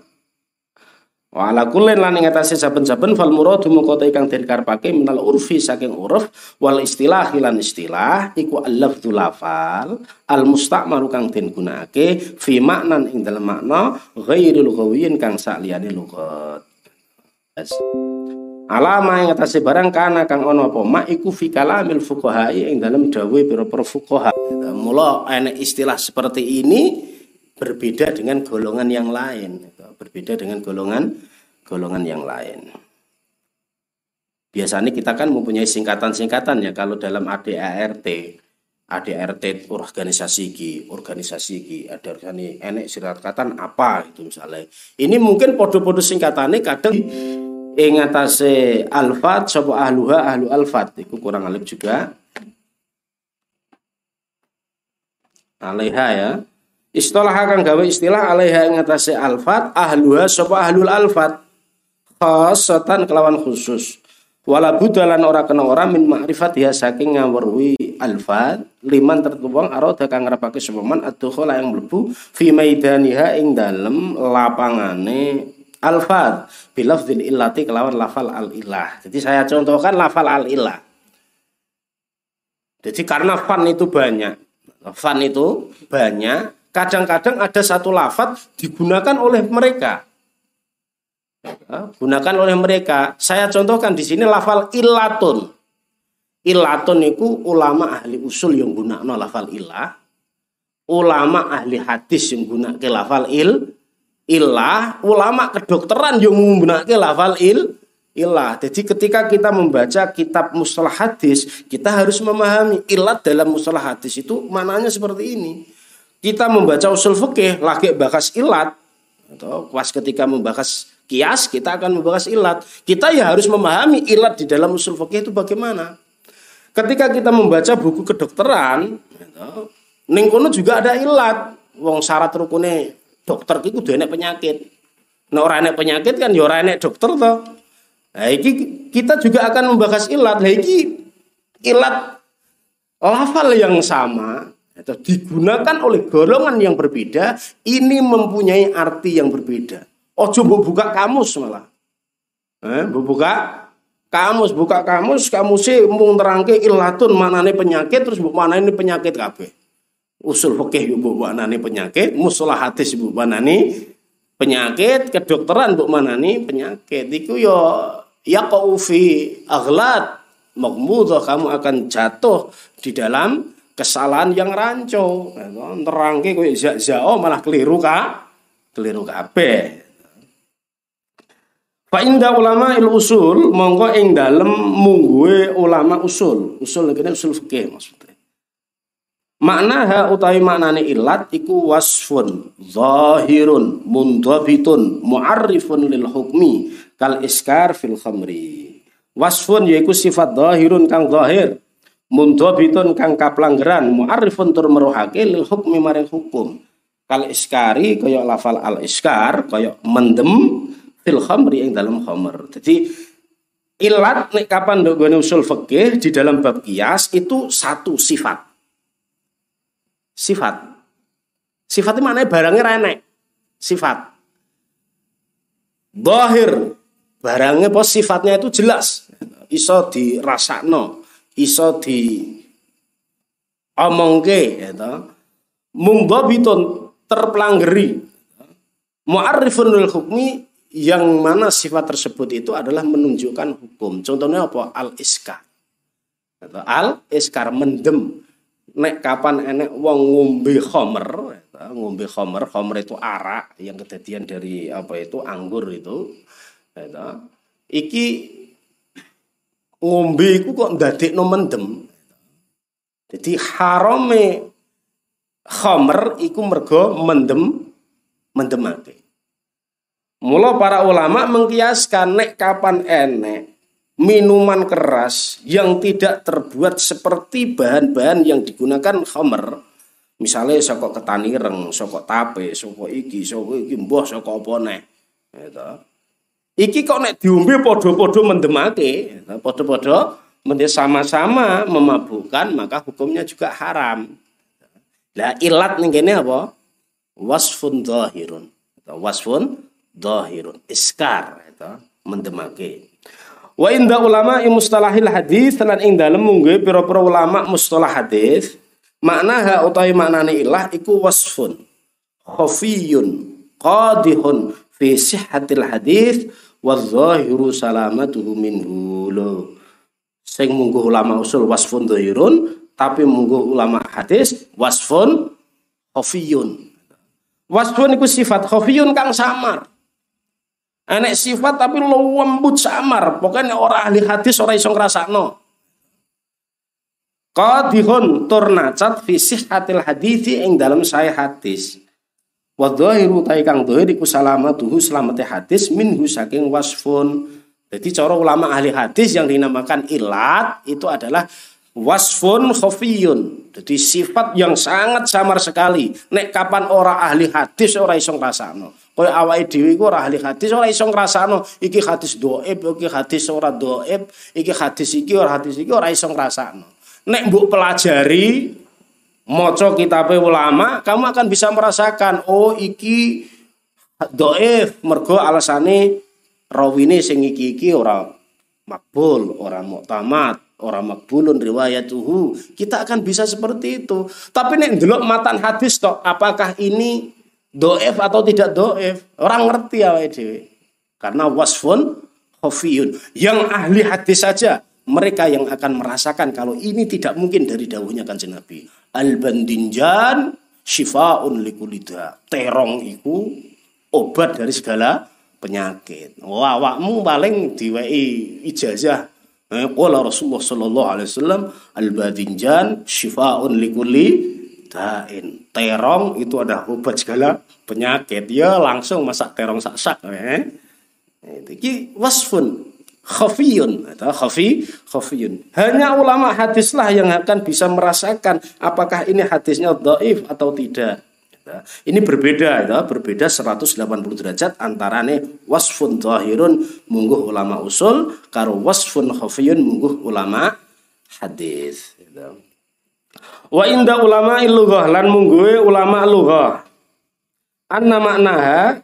Wa ala kullin lan ing atase saben-saben fal muradu mengko kang den karepake minal urfi saking uruf wal istilah lan istilah iku al-lafdzu lafal al musta'maru kang den gunakake fi maknan ing dalem makna ghairil ghawiyyin kang sakliyane lugat. Yes. Alama ing atase barang kana kang ana apa mak iku fi kalamil fuqaha ing dalem dawuh pira-pira fuqaha. Mula enek istilah seperti ini berbeda dengan golongan yang lain berbeda dengan golongan golongan yang lain. Biasanya kita kan mempunyai singkatan-singkatan ya kalau dalam ADART ADART organisasi ki, organisasi ki, ada organisasi enek singkatan apa itu misalnya. Ini mungkin podo-podo singkatannya kadang ingatase alfat sapa ahluha ahlu alfat. Itu kurang alif juga. Alaiha ya istilah akan gawe istilah alaiha ing atase alfat ahluha sapa ahlul alfat? Khasatan kelawan khusus. Wala budalan ora kena ora min ma'rifat ya saking ngawruhi alfat liman tertuwang arada kang ngrepake sapa man yang mlebu fi maidaniha ing dalem lapangane alfat. Bilafzil illati kelawan lafal al ilah jadi saya contohkan lafal al ilah jadi karena fan itu banyak. Fan itu banyak kadang-kadang ada satu lafat digunakan oleh mereka. gunakan oleh mereka. Saya contohkan di sini lafal ilatun. Ilatun itu ulama ahli usul yang gunakan lafal ilah. Ulama ahli hadis yang gunakan lafal il. Ilah. Ulama kedokteran yang menggunakan lafal il. Ilah. Jadi ketika kita membaca kitab mustalah hadis, kita harus memahami ilat dalam mustalah hadis itu mananya seperti ini kita membaca usul fikih lagi bahas ilat. Atau pas ketika membahas kias kita akan membahas ilat. Kita ya harus memahami ilat di dalam usul fikih itu bagaimana. Ketika kita membaca buku kedokteran ning kono juga ada ilat. Wong syarat rukune dokter itu udah enek penyakit. Nah orang enek penyakit kan ya enek dokter toh nah, ini kita juga akan membahas ilat. Nah, ilat lafal yang sama atau digunakan oleh golongan yang berbeda, ini mempunyai arti yang berbeda. Oh coba buka kamus malah. Eh, buka kamus, buka kamus, kamus sih mung terangke ilatun manane penyakit terus mana ini penyakit kabeh. Usul fikih bu manane penyakit, musolah hadis bu manane penyakit, kedokteran bu manane penyakit. Iku yo ya kaufi aghlad makmudah kamu akan jatuh di dalam kesalahan yang rancu terangke kowe zao malah keliru ka keliru kabeh Fa inda ulama il usul monggo ing dalem mungguhe ulama usul. Usul kene usul fikih maksudnya. Makna ha utawi maknane ilat iku wasfun zahirun mundhabitun mu'arrifun lil hukmi kal iskar fil khamri. Wasfun yaiku sifat zahirun kang zahir mundhabitun kang kaplanggeran mu'arrifun tur meruhake lil hukmi maring hukum. Kal iskari kaya lafal al iskar kaya mendem fil khamri ing dalam khamr. Jadi ilat nek kapan ndok usul fikih di dalam bab kias itu satu sifat. Sifat. Sifat itu maknanya barangnya renek sifat. Bahir barangnya pos sifatnya itu jelas. Iso dirasakno iso di omongke ya mundhabitun terpelanggeri mu'arrifun lil hukmi yang mana sifat tersebut itu adalah menunjukkan hukum. Contohnya apa? Al iskar. Al iskar mendem. Nek kapan enek wong ngombe khomer, ngombe khomer, khomer itu arak yang kejadian dari apa itu anggur itu. Iki ngombe iku kok ndadekno mendem. Jadi harame khamr iku mergo mendem mendemake. Mula para ulama mengkiaskan nek kapan enek minuman keras yang tidak terbuat seperti bahan-bahan yang digunakan khamr. Misalnya sokok ketanireng, sokok tape, sokok iki, sokok iki, mbah sokok apa. Gitu. Iki kok nek diombe padha-padha mendemake, padha-padha mendhe sama-sama memabukkan, maka hukumnya juga haram. Lah ilat ning kene apa? Wasfun dhahirun. Wasfun dhahirun. Iskar itu mendemake. Wa inda ulama mustalahil hadis lan ing dalem mungguh pira-pira ulama mustalah hadis makna ha utawi maknane ilah iku wasfun khafiyun qadihun fi sihhatil hadis wa dhahiru salamatuhu minhu lo sing munggu ulama usul wasfun dhahirun tapi munggu ulama hadis wasfun khafiyun wasfun iku sifat khafiyun kang samar Enek sifat tapi lembut samar. Pokoknya orang ahli hadis orang iso ngrasakno. Qadihun turnacat fi sihhatil hadithi ing dalam saya hadis. Wa dhahiru ta kang dhahir iku salamatuhu selamate hadis minhu saking wasfun. Jadi cara ulama ahli hadis yang dinamakan ilat itu adalah wasfun khafiyun. Jadi sifat yang sangat samar sekali. Nek kapan ora ahli hadis ora iso ngrasakno. Kaya awake dhewe iku ora ahli hadis ora iso ngrasakno iki hadis dhaif, iki hadis ora dhaif, iki hadis iki ora hadis iki ora iso ngrasakno. Nek mbok pelajari maca kitabe ulama, kamu akan bisa merasakan oh iki dhaif mergo alasane rawine sing iki-iki ora makbul, ora muktamad, ora makbulun riwayatuhu. Kita akan bisa seperti itu. Tapi nek ndelok matan hadis toh, apakah ini doef atau tidak doef? Orang ngerti ya dhewe. Karena wasfun khafiyun. Yang ahli hadis saja mereka yang akan merasakan kalau ini tidak mungkin dari dawuhnya kan Nabi. Al-bandinjan syifaun likulida. Terong itu obat dari segala penyakit. Wah, awakmu paling diwei ijazah. Eh, qala Rasulullah sallallahu alaihi wasallam al-badinjan syifaun likulli dain. Terong itu ada obat segala penyakit. Ya langsung masak terong sak-sak eh. Iki wasfun khafiyun atau khafi khafiyun. Hanya ulama hadislah yang akan bisa merasakan apakah ini hadisnya dhaif atau tidak. Ini berbeda ya, berbeda 180 derajat antara nih wasfun zahirun mungguh ulama usul karo wasfun khafiyun mungguh ulama hadis. Wa inda ulama lughah lan mungguhe ulama lughah. Anna maknaha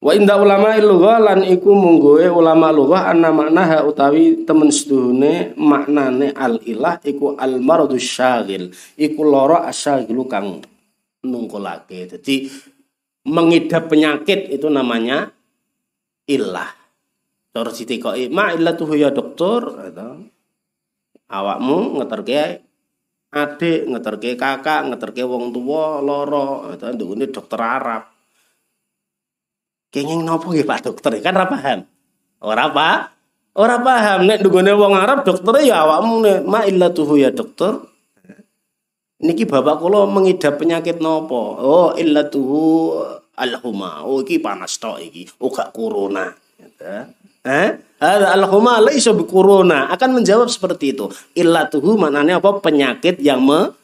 Wa inda ulama lughah lan iku mungguhe ulama lughah anna maknaha utawi temen seduhune maknane al ilah iku al maradu syagil iku lara asyagilu kang nungkolake. Jadi mengidap penyakit itu namanya ilah. Cara ditikoki, "Ma illatuhu ya dokter?" gitu. Awakmu ngeterke adik, ngeterke kakak, ngeterke wong tua loro, itu dokter Arab. Kenging nopo nggih Pak dokter? Kan ora paham. Ora apa? Ora paham nek ndukune wong Arab dokter ya awakmu nek ma illatuhu ya dokter Niki bapak kula mengidap penyakit nopo? Oh, illatuhu alhuma. Oh, iki panas tok iki. Oh, gak corona. Eh? Ada alhuma bi corona. Akan menjawab seperti itu. Illatuhu maknanya apa? Penyakit yang me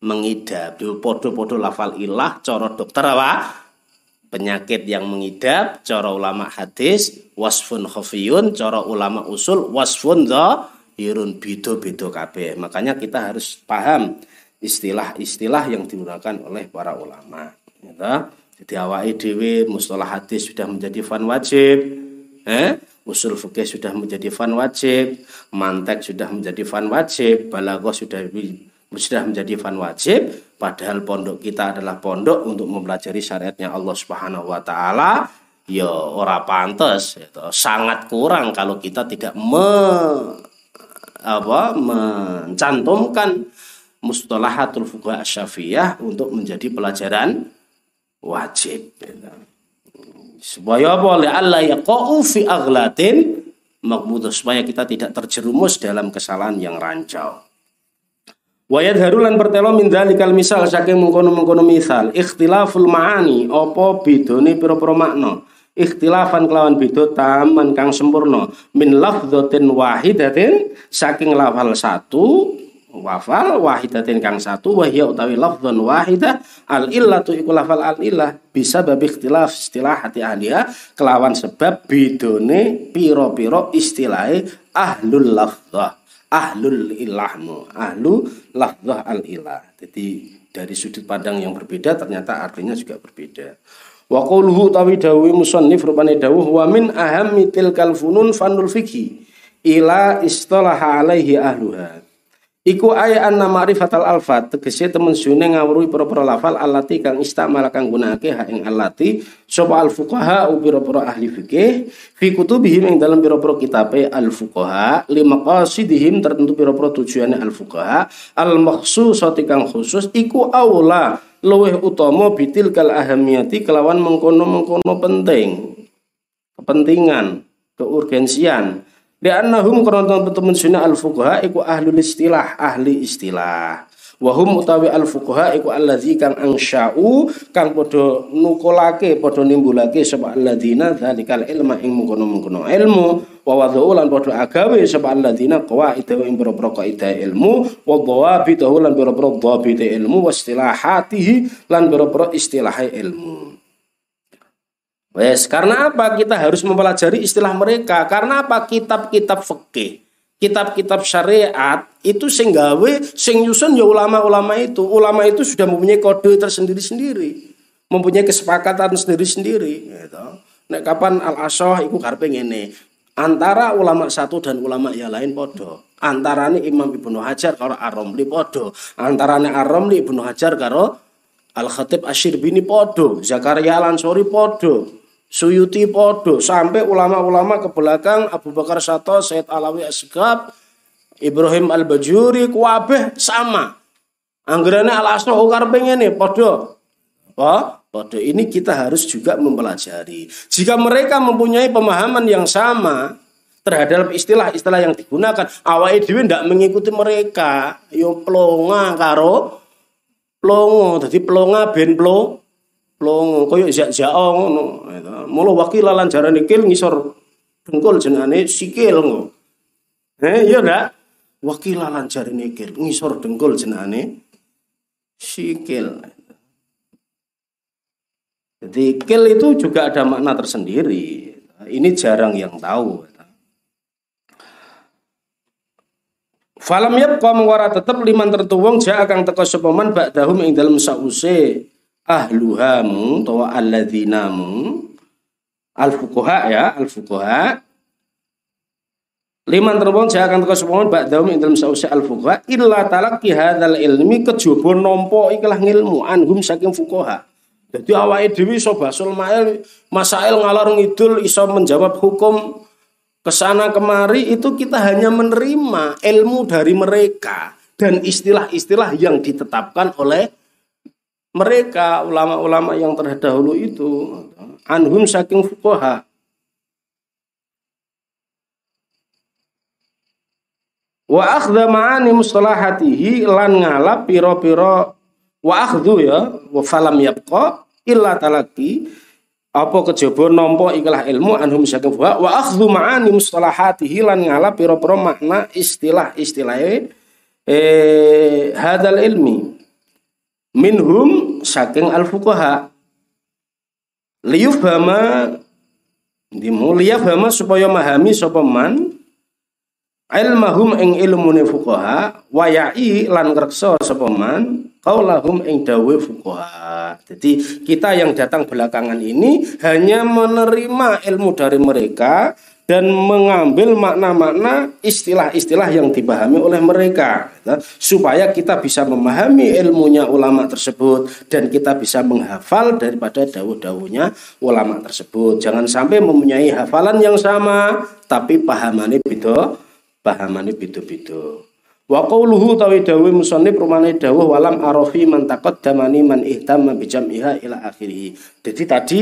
mengidap. Podo-podo lafal ilah cara dokter apa? Penyakit yang mengidap cara ulama hadis wasfun khafiyun cara ulama usul wasfun dhahirun bido-bido kabeh. Makanya kita harus paham istilah-istilah yang digunakan oleh para ulama. Ya, Jadi awai dewi mustalah hadis sudah menjadi fan wajib, eh? usul fikih sudah menjadi fan wajib, mantek sudah menjadi fan wajib, balaghah sudah sudah menjadi fan wajib, padahal pondok kita adalah pondok untuk mempelajari syariatnya Allah Subhanahu wa taala. Ya ora pantas, itu sangat kurang kalau kita tidak me, apa, mencantumkan mustalahatul fuqaha syafi'iyah untuk menjadi pelajaran wajib. Supaya boleh Allah ya fi aghlatin makmudah supaya kita tidak terjerumus dalam kesalahan yang rancau. Wayat harulan pertelo min dalikal misal saking mengkono-mengkono misal. Ikhtilaful ma'ani opo bidone pira-pira makna? Ikhtilafan kelawan beda taman kang sempurna. Min lafdhatin wahidatin saking lafal satu wafal wahidatin kang satu wahya utawi lafdzun wahidah al illatu iku lafal al illah bisa babi ikhtilaf istilah hati ahliya kelawan sebab bidone piro-piro istilah ahlul lafdzah ahlul ilahmu ahlu lafdzah al ilah. Jadi dari sudut pandang yang berbeda ternyata artinya juga berbeda. Wa quluhu tawi dawi musannif rupane dawuh wa min ahammi tilkal funun fanul fikhi ila istalaha alaihi ahluha Iku aya anna ma'rifatal alfat. Tegese temen sune ngawruhi pira-pira lafal allati kang istamal kang gunakake ha ing allati. Sapa al fuqaha pira-pira ahli fikih. Fi kutubihim ing dalam pira-pira kitabe al fuqaha lima qasidihim tertentu pira-pira tujuane al fuqaha al makhsusati kang khusus iku aula luweh utama bitil kal ahamiyati kelawan mengkono-mengkono penting. Kepentingan keurgensian Li'annahum karena teman sunnah al-fuqaha iku ahlul istilah, ahli istilah. Wahum utawi al fuqaha iku alladzi kang angsya'u kang padha nukulake padha nimbulake sapa alladzina dzalikal ilma ing mungkono-mungkono ilmu wa wadhu lan padha agawe sapa alladzina qawaid ing pira-pira kaidah ilmu wa dhawabit lan pira-pira dhawabit ilmu wa istilahatihi lan pira-pira istilah ilmu. Wes, karena apa kita harus mempelajari istilah mereka? Karena apa kitab-kitab fikih kitab-kitab syariat itu sing gawe sing nyusun ya ulama-ulama itu. Ulama itu sudah mempunyai kode tersendiri-sendiri, mempunyai kesepakatan sendiri-sendiri gitu. Nek kapan al asoh iku karepe ngene. Antara ulama satu dan ulama yang lain podo. Antarane Imam Ibnu Hajar karo Ar-Romli podo. Antarane Ar-Romli Ibnu Hajar karo Al-Khatib Asyirbini podo. Zakaria Al-Ansori podo. Suyuti podo sampai ulama-ulama ke belakang Abu Bakar Sato, Said Alawi Asgab, Ibrahim Al Bajuri, kuabeh sama. Anggarannya al asno ukar pengen nih podo. Oh, podo ini kita harus juga mempelajari. Jika mereka mempunyai pemahaman yang sama terhadap istilah-istilah yang digunakan, awal itu tidak mengikuti mereka. Yo plonga karo plongo, jadi plonga ben plongo plongo koyo jak-jak ngono. Wakil lan jarane ngisor dengkul jenenge sikil ngono. Eh iya ndak? Wakil lan jarane ngisor dengkul jenenge sikil. Jadi kil itu juga ada makna tersendiri. Ini jarang yang tahu. Falam yabqa mengwara tetep liman tertuwung ja akan teko sapa man ba'dahum ing dalem sause ahluhamu atau alladzinamu al fuqaha ya al fuqaha liman terbang saya akan tekan sepuluh bak daum ing dalam sausi al fuqaha illa talaqi hadzal ilmi kejaba nampa ikilah ngilmu anhum saking fuqaha. Jadi awake dhewe iso basul mail masail ngalor ngidul iso menjawab hukum. Ke sana kemari itu kita hanya menerima ilmu dari mereka dan istilah-istilah yang ditetapkan oleh mereka ulama-ulama yang terdahulu itu anhum saking fuqaha. Wa akhdha ma'ani mustalahatihi lan ngalap piro-piro wa akhdhu ya wa falam yabqa illa talaki apa kejaba nampa ikilah ilmu anhum saking fuqaha? Wa akhdhu ma'ani mustalahatihi lan ngalap piro-piro makna istilah-istilah eh hadal ilmi minhum saking al fuqaha liyufhama bama supaya mahami sapa man ilmahum ing ilmune fuqaha wa ya'i lan ngreksa sapa man qaulahum ing dawe fuqaha. Jadi kita yang datang belakangan ini hanya menerima ilmu dari mereka dan mengambil makna-makna istilah-istilah yang dipahami oleh mereka ya, supaya kita bisa memahami ilmunya ulama tersebut dan kita bisa menghafal daripada dawuh-dawuhnya ulama tersebut. Jangan sampai mempunyai hafalan yang sama tapi pahamannya beda pahamannya beda-beda. Wa qawluhu tawi dawuh musannif rumane dawuh walam arafi man taqaddamani man ihtamma bi jam'iha ila akhirih. Jadi tadi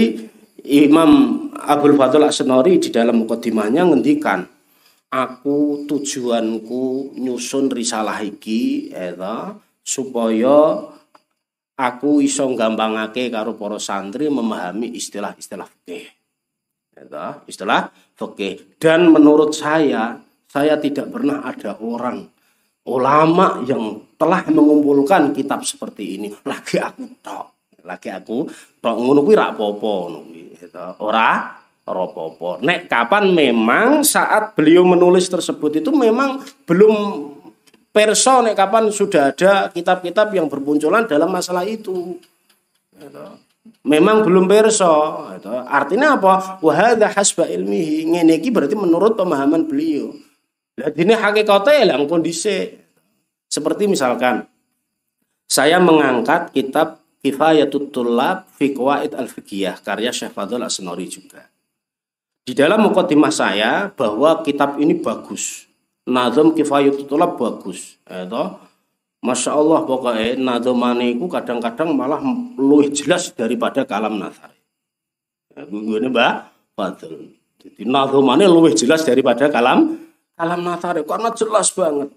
Imam Abdul Fadl Asnori di dalam mukadimahnya ngendikan aku tujuanku nyusun risalah iki eta supaya aku iso gampangake karo para santri memahami istilah-istilah fikih. Eta istilah fikih. Dan menurut saya saya tidak pernah ada orang ulama yang telah mengumpulkan kitab seperti ini. Lagi aku tok lagi aku tok. Ngono kuwi ra apa-apa ngono gitu. Ora ropopo. Nek kapan memang saat beliau menulis tersebut itu memang belum perso nek kapan sudah ada kitab-kitab yang bermunculan dalam masalah itu. Gitu. Memang belum perso. Gitu. Artinya apa? Wahada hasba ilmihi. Ngene berarti menurut pemahaman beliau. Lah dene hakikate lah kondisi. Seperti misalkan saya mengangkat kitab Kifayatul Tulab fi Qawaid Al-Fiqhiyah karya Syekh Fadl Asnori juga. Di dalam mukadimah saya bahwa kitab ini bagus. Nazam Kifayatul Tulab bagus. Itu Masya Allah pokoknya nazamane itu kadang-kadang malah lebih jelas daripada kalam nasar. Ya, gue Mbak Fadl. Jadi nazamane lebih jelas daripada kalam kalam nasar karena jelas banget.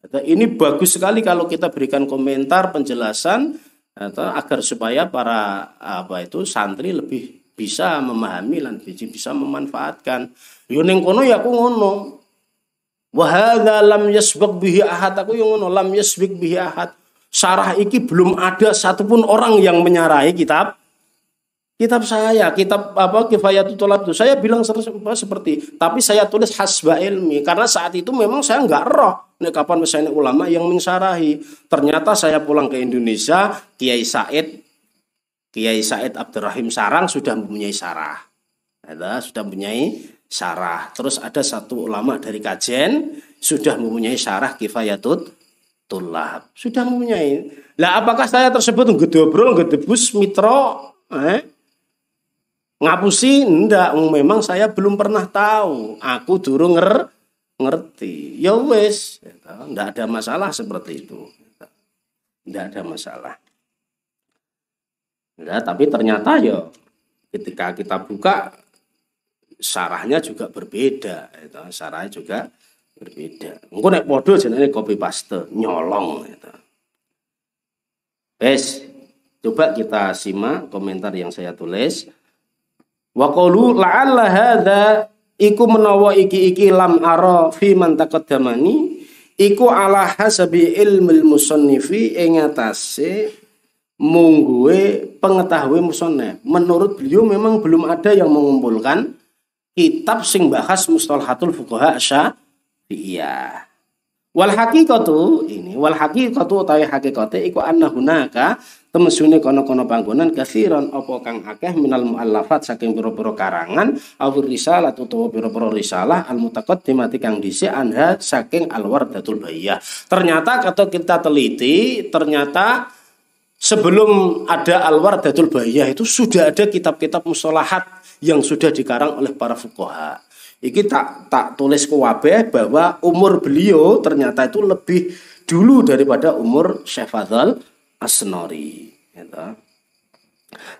Ini bagus sekali kalau kita berikan komentar penjelasan atau agar supaya para apa itu santri lebih bisa memahami dan bisa memanfaatkan. Yo ning kono ya aku ngono. Wa hadza lam yasbaq bihi ahad aku yang ngono lam yasbaq bihi ahad. Sarah iki belum ada satupun orang yang menyarahi kitab kitab saya, kitab apa Kifayatul Tolab itu. Saya bilang seperti, tapi saya tulis hasba ilmi karena saat itu memang saya nggak roh. Nih kapan misalnya ulama yang mensarahi. Ternyata saya pulang ke Indonesia, Kiai Said Kiai Said Abdurrahim Sarang sudah mempunyai sarah. Ada sudah mempunyai sarah. Terus ada satu ulama dari Kajen sudah mempunyai sarah Kifayatul Tulab. Sudah mempunyai. Lah apakah saya tersebut ngedobrol, ngedebus, mitro, eh? Ngapusi ndak, memang saya belum pernah tahu. Aku dulu nger ngerti. Ya wes, ndak ada masalah seperti itu. Ndak ada masalah. Ya, tapi ternyata ya ketika kita buka sarahnya juga berbeda, itu. sarahnya juga berbeda. Engko nek padha jenenge copy paste, nyolong itu. Wes, coba kita simak komentar yang saya tulis. Wa qalu la'alla hadza iku menawa iki-iki lam ara fi man taqaddamani iku ala hasabi ilmil musannifi ing atase mungguwe pengetahui musannif. Menurut beliau memang belum ada yang mengumpulkan kitab sing bahas mustalahatul fuqaha syafi'iyah. Wal hakikatu ini wal hakikatu utawi hakikate iku anna hunaka temesune kono-kono panggonan kathiran apa kang akeh minal muallafat saking pira-pira karangan aw risalah utawa pira-pira risalah al mutaqaddimati kang dhisik anha saking al wardatul bayyah. Ternyata kalau kita teliti ternyata sebelum ada al wardatul bayyah itu sudah ada kitab-kitab mustalahat yang sudah dikarang oleh para fuqaha. Iki tak tak tulis ke wabeh bahwa umur beliau ternyata itu lebih dulu daripada umur Syekh Fadl asnori gitu.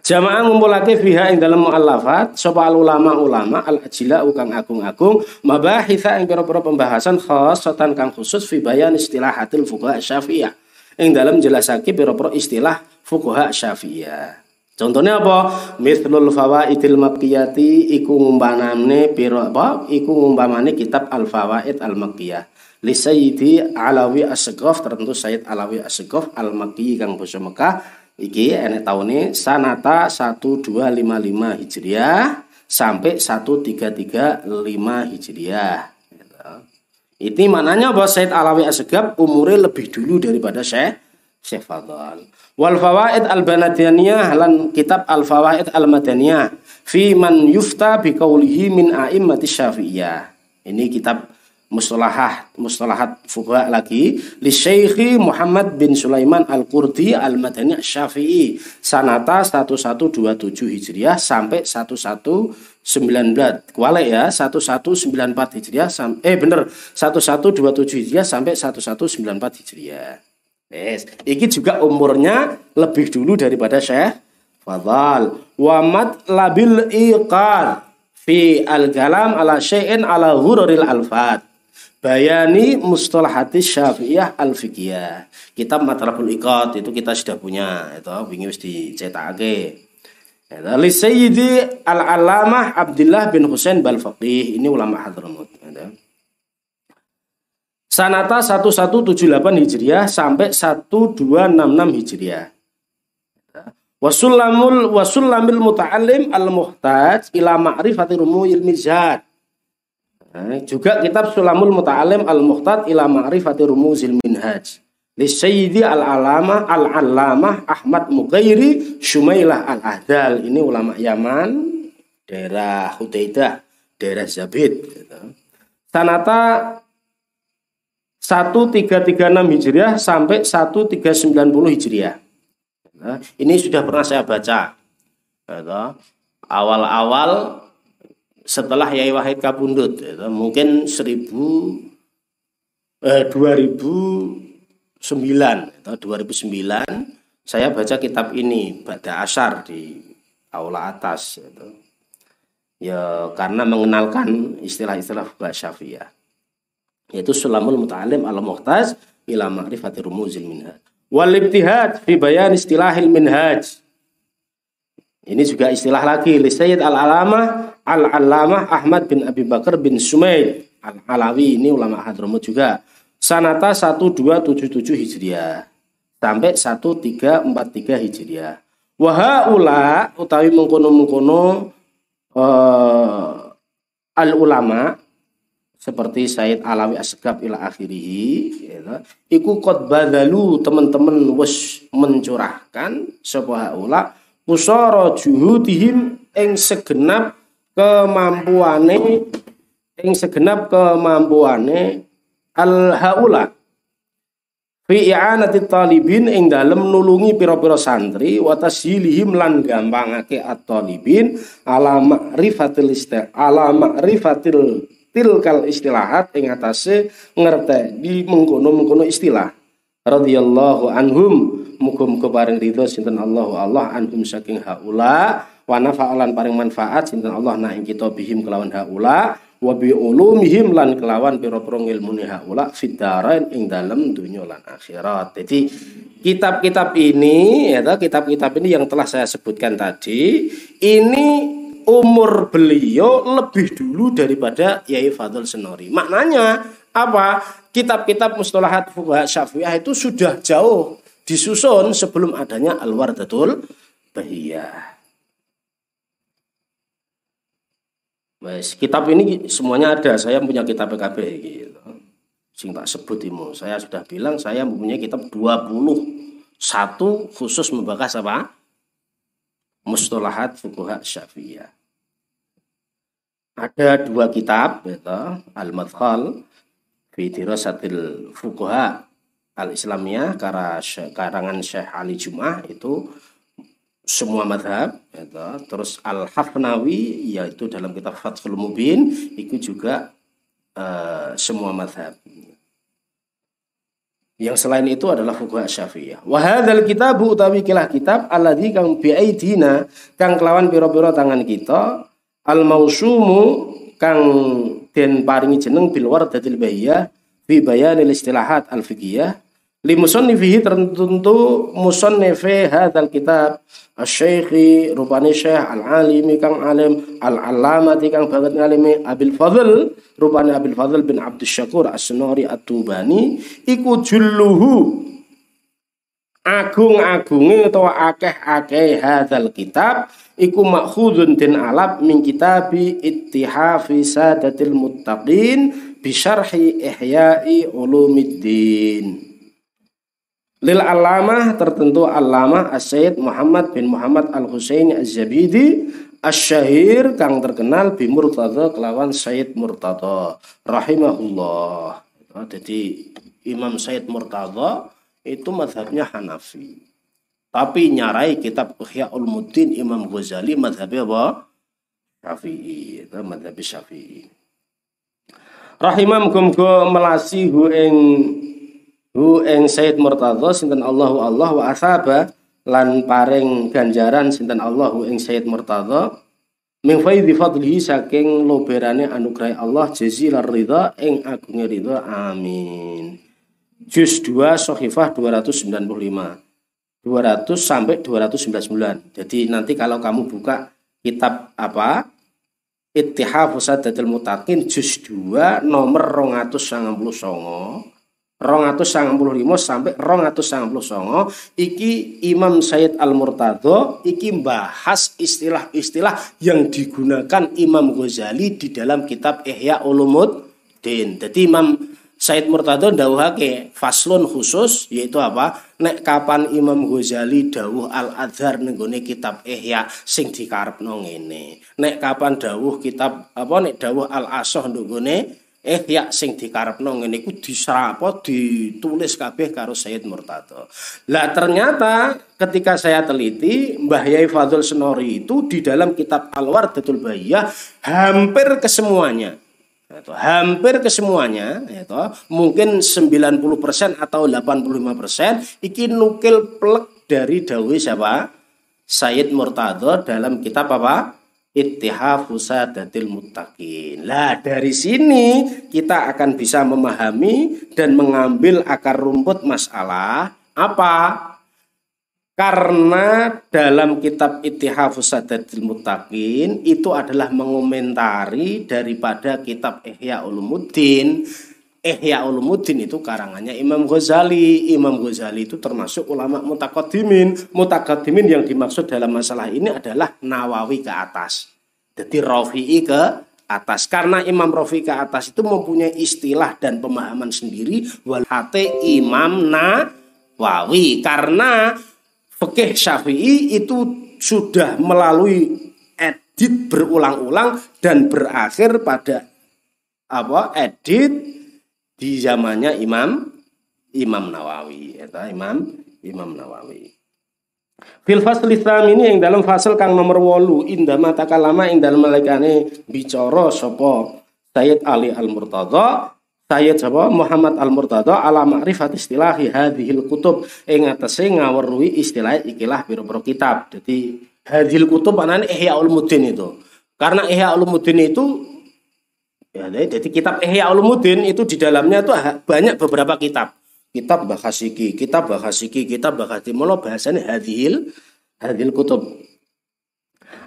Jamaah ngumpulake fiha ing dalam muallafat sapa ulama-ulama al ajila kang agung-agung mabahitha ing pira-pira pembahasan khosotan kang khusus fi bayan istilahatil fuqaha syafi'iyah ing dalam jelasake pira-pira istilah fuqaha syafi'iyah. Contohnya apa? Mithlul fawaidil makkiyati iku ngumpamane pira apa? Iku ngumpamane kitab Al Fawaid Al Makkiyah li Sayyidi Alawi Asqaf tertentu Sayyid Alawi Asqaf Al Makki kang basa Mekah iki enek taune sanata 1255 Hijriah sampai 1335 Hijriah ini maknanya bahwa Said Alawi Asgab umurnya lebih dulu daripada Syekh Syekh Fadal. Wal fawaid al banadaniyah lan kitab al fawaid al madaniyah fi man yufta bi qawlihi min a'immati syafi'iyah. Ini kitab mustalahat mustalahat fuqaha lagi. Li Syekhi Muhammad bin Sulaiman Al-Qurdi Al-Madani Syafi'i. Sanata 1127 Hijriah sampai 1119 kuale ya 1194 Hijriah eh bener 1127 Hijriah sampai 1194 Hijriah Yes. Iki juga umurnya lebih dulu daripada Syekh Fadal. Wamat labil iqad fi al-galam ala syai'in ala ghururil alfat bayani mustalahati syafi'iyah al-fiqhiyah. Kitab Matlabul Iqad itu kita sudah punya, itu wingi wis dicetakake. Ya, li Sayyidi Al-Alamah Abdullah bin Husain Balfaqih, ini ulama Hadramut. Sanata 1178 Hijriah sampai 1266 Hijriah. Wasullamul wasullamil muta'allim al-muhtaj ila ma'rifati rumuyil mizad Nah, juga kitab Sulamul Muta'alim Al-Muhtad ila Ma'rifati Rumuzil Minhaj. Li Sayyidi Al-Alama Al-Allamah Ahmad Mugairi Shumailah Al-Ahdal. Ini ulama Yaman, daerah Hudaidah, daerah Zabid. Gitu. Sanata 1336 Hijriah sampai 1390 Hijriah. Nah, ini sudah pernah saya baca. Gitu. Awal-awal setelah Yai Wahid Kapundut itu mungkin 1000 eh, 2009 atau 2009 saya baca kitab ini Bada Asar di aula atas itu. Ya karena mengenalkan istilah-istilah bahasa Syafi'iyah yaitu Sulamul Muta'alim al-Muhtaz ila ma'rifati rumuzil minhaj. Wal ibtihad fi bayan istilahil minhaj. Ini juga istilah lagi li Sayyid Al-Alamah Al-Alamah Ahmad bin Abi Bakar bin Sumaid Al-Alawi ini ulama Hadramut juga. Sanata 1277 Hijriah sampai 1343 Hijriah. Wahaula utawi mengkono-mengkono uh, al ulama seperti Said Alawi Asgab ila akhirih ya, iku qad badalu teman-teman wis mencurahkan sapa haula usara juhudihim ing segenap kemampuane ing segenap kemampuane al haula. Fi i'anati talibin ing dalem nulungi pira-pira santri wa tasyilihim lan gampangake at-talibin ala ma'rifatil ala ma'rifatil tilkal istilahat ing atase di mengkono-mengkono istilah. Radhiyallahu anhum. Muga-muga paring ridho sinten Allahu Allah anhum saking haula. Wa nafa'alan paring manfaat sinten Allah na ing kita bihim kelawan haula. Wa bi ulumihim lan kelawan pira-pira ilmune haula fidarain ing dalem dunya lan akhirat. Jadi kitab-kitab ini ya kitab-kitab ini yang telah saya sebutkan tadi ini umur beliau lebih dulu daripada Yai Fadl Senori. Maknanya apa? Kitab-kitab mustalahat fuqaha Syafi'iyah itu sudah jauh disusun sebelum adanya Al-Wardatul Bahiyah. Wes, kitab ini semuanya ada. Saya punya kitab PKB gitu. Sing tak sebut imu. Saya sudah bilang saya mempunyai kitab 21 khusus membahas apa? Mustalahat fukuha Syafi'iyah. Ada dua kitab gitu, Al-Madkhal fi dirasatil fukuha al-Islamiyah karangan Syekh Ali Jum'ah itu semua madhab itu. terus al hafnawi yaitu dalam kitab Fathul Mubin itu juga uh, semua madhab yang selain itu adalah fuqaha Syafi'iyah. Wa hadzal kitabu utawi kilah kitab alladzi kang biaidina kang kelawan pira-pira tangan kita al mausumu kang den paringi jeneng bil wardatil bahiyah fi bayanil istilahat al fiqhiyah. Li musannifihi tertentu musannifi hadzal kitab. Asy-syaikhi rupane syekh al-alimi kang alim al-allamati kang banget ngalimi Abil Fadl rupane Abil Fadl bin Abdus Syakur As-Sunari At-Tubani iku julluhu agung-agunge utawa akeh-akeh hadzal kitab iku makhudun den alap min kitabi ittihafi sadatil muttaqin bi syarhi ihya'i ulumiddin Lil alamah tertentu alamah Asyid Muhammad bin Muhammad Al Husaini Az-Zabidi Asyahir kang terkenal bi Murtada kelawan Sayyid Murtada rahimahullah. Oh, jadi Imam Sayyid Murtada itu madhabnya Hanafi. Tapi nyarai kitab Ihya Ulumuddin Imam Ghazali madhabnya apa? Syafi'i. Itu madhab Syafi'i. Rahimam kumko melasi hu ing hu ing Said Murtadha sinten Allahu Allah wa asaba lan paring ganjaran sinten Allahu ing Said Murtadha min faidhi fadlihi saking loberane anugerah Allah jazilar ridha ing agunge ridha amin juz 2 Sohifah 295 200 sampai 299 jadi nanti kalau kamu buka kitab apa? Ittihaf Usadatul Mutakin juz 2 nomor 299 295 sampai 299 iki Imam Said Al Murtado iki bahas istilah-istilah yang digunakan Imam Ghazali di dalam kitab Ihya Ulumuddin. Jadi Imam Said Murtado dawuhake faslun khusus yaitu apa? Nek kapan Imam Ghazali dawuh Al Adhar nenggone kitab Ihya sing dikarepno ngene. Nek kapan dawuh kitab apa nek dawuh Al Asoh nenggone eh ya sing dikarepno ngene iku diserapo ditulis kabeh karo Sayyid Murtado. Lah ternyata ketika saya teliti Mbah Yai Fadul Senori itu di dalam kitab Al-Wardatul Bahiyah hampir kesemuanya itu hampir kesemuanya itu mungkin 90% atau 85% iki nukil plek dari dawi siapa Sayyid Murtado dalam kitab apa ittihafu sadatil muttaqin. Lah dari sini kita akan bisa memahami dan mengambil akar rumput masalah apa? Karena dalam kitab Ittihafus Sadatil Muttaqin itu adalah mengomentari daripada kitab Ihya Ulumuddin Ihya Ulumuddin itu karangannya Imam Ghazali. Imam Ghazali itu termasuk ulama mutakadimin. Mutakadimin yang dimaksud dalam masalah ini adalah Nawawi ke atas. Jadi Rafi'i ke atas. Karena Imam Rafi'i ke atas itu mempunyai istilah dan pemahaman sendiri. Walhate Imam Nawawi. Karena fikih Syafi'i itu sudah melalui edit berulang-ulang dan berakhir pada apa edit di zamannya Imam Imam Nawawi eta Imam Imam Nawawi. Fil fasl Islam ini yang dalam fasal kang nomor wolu indah mata kalama ing dalam malikane bicara sapa Sayyid Ali Al Murtada Sayyid sapa Muhammad Al Murtada ala ma'rifat istilahi hadhil kutub ing atase ngaweruhi istilah ikilah pira-pira kitab. Jadi hadhil kutub anane Ihya Ulumuddin itu. Karena Ihya Ulumuddin itu Ya, jadi kitab Ihya Ulumuddin itu di dalamnya itu banyak beberapa kitab. Kitab Bahasiki, kitab Bahasiki, kitab Bahasi. Mula bahasanya hadhil hadhil kutub.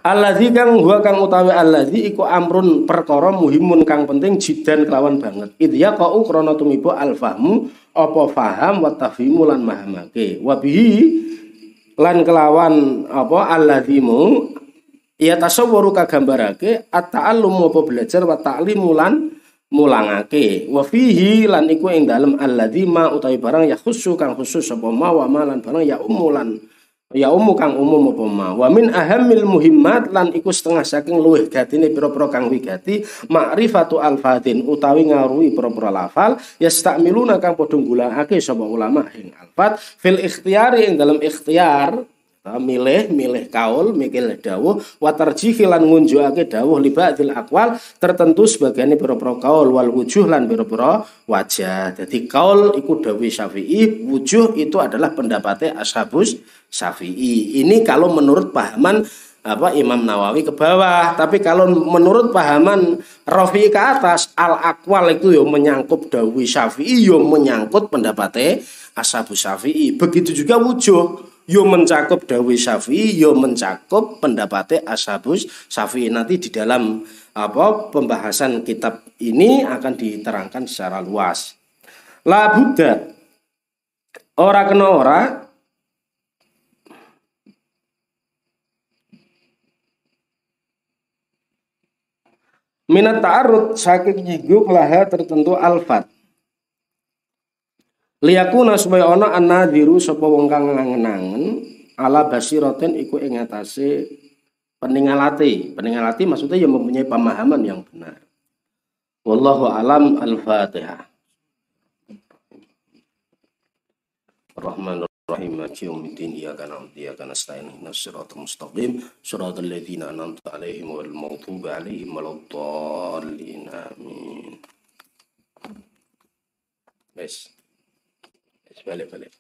Alladzi kang huwa kang utawi alladzi iku amrun perkara muhimun kang penting jidan kelawan banget. Idh ya qau krana tumiba al fahmu apa faham wa tafhimu lan mahamake. Wa lan kelawan apa alladzimu ya tasawwaru kagambarake at-ta'allum apa belajar wa ta'limu lan mulangake wa fihi lan iku ing dalem alladzi ma utawi barang ya khusus kang khusus apa ma wa ma lan barang ya umulan ya umu kang umum apa ma wa min ahamil muhimmat lan iku setengah saking luwih gatine pira-pira kang wigati ma'rifatu alfadin utawi ngaruhi pira-pira lafal yastamiluna kang padha ngulangake sapa ulama ing alfat fil ikhtiyari ing dalam ikhtiar milih milih kaul milih dawuh. Watarjihi lan ngunjukake dawuh libadil akwal tertentu sebagian pira-pira kaul wal wujuh lan pira-pira wajah. Jadi kaul iku dawuh Syafi'i wujuh itu adalah pendapatnya ashabus Syafi'i. Ini kalau menurut pahaman apa Imam Nawawi ke bawah. Tapi kalau menurut pahaman Rafi ke atas al akwal itu yo menyangkut dawuh Syafi'i yo menyangkut pendapatnya ashabus Syafi'i. Begitu juga wujuh yo mencakup Dawi Syafi'i, yo mencakup pendapatnya Ashabus Syafi'i. Nanti di dalam apa pembahasan kitab ini akan diterangkan secara luas. La Buddha ora kena ora minat ta'arud saking nyinggung laha tertentu alfat liyakuna supaya ana annadhiru sapa wong kang ngangen ala basiraten iku ing atase peningalati peningalati maksudnya yang mempunyai pemahaman yang benar. Wallahu alam al-fatihah. Rahman Rahim Maliki Yaumiddin. Iyyaka na'budu wa iyyaka nasta'in. Ihdinas siratal mustaqim. Shiratal ladzina an'amta 'alaihim ghairil maghdubi 'alaihim waladdallin Amin. Yes. Balik balik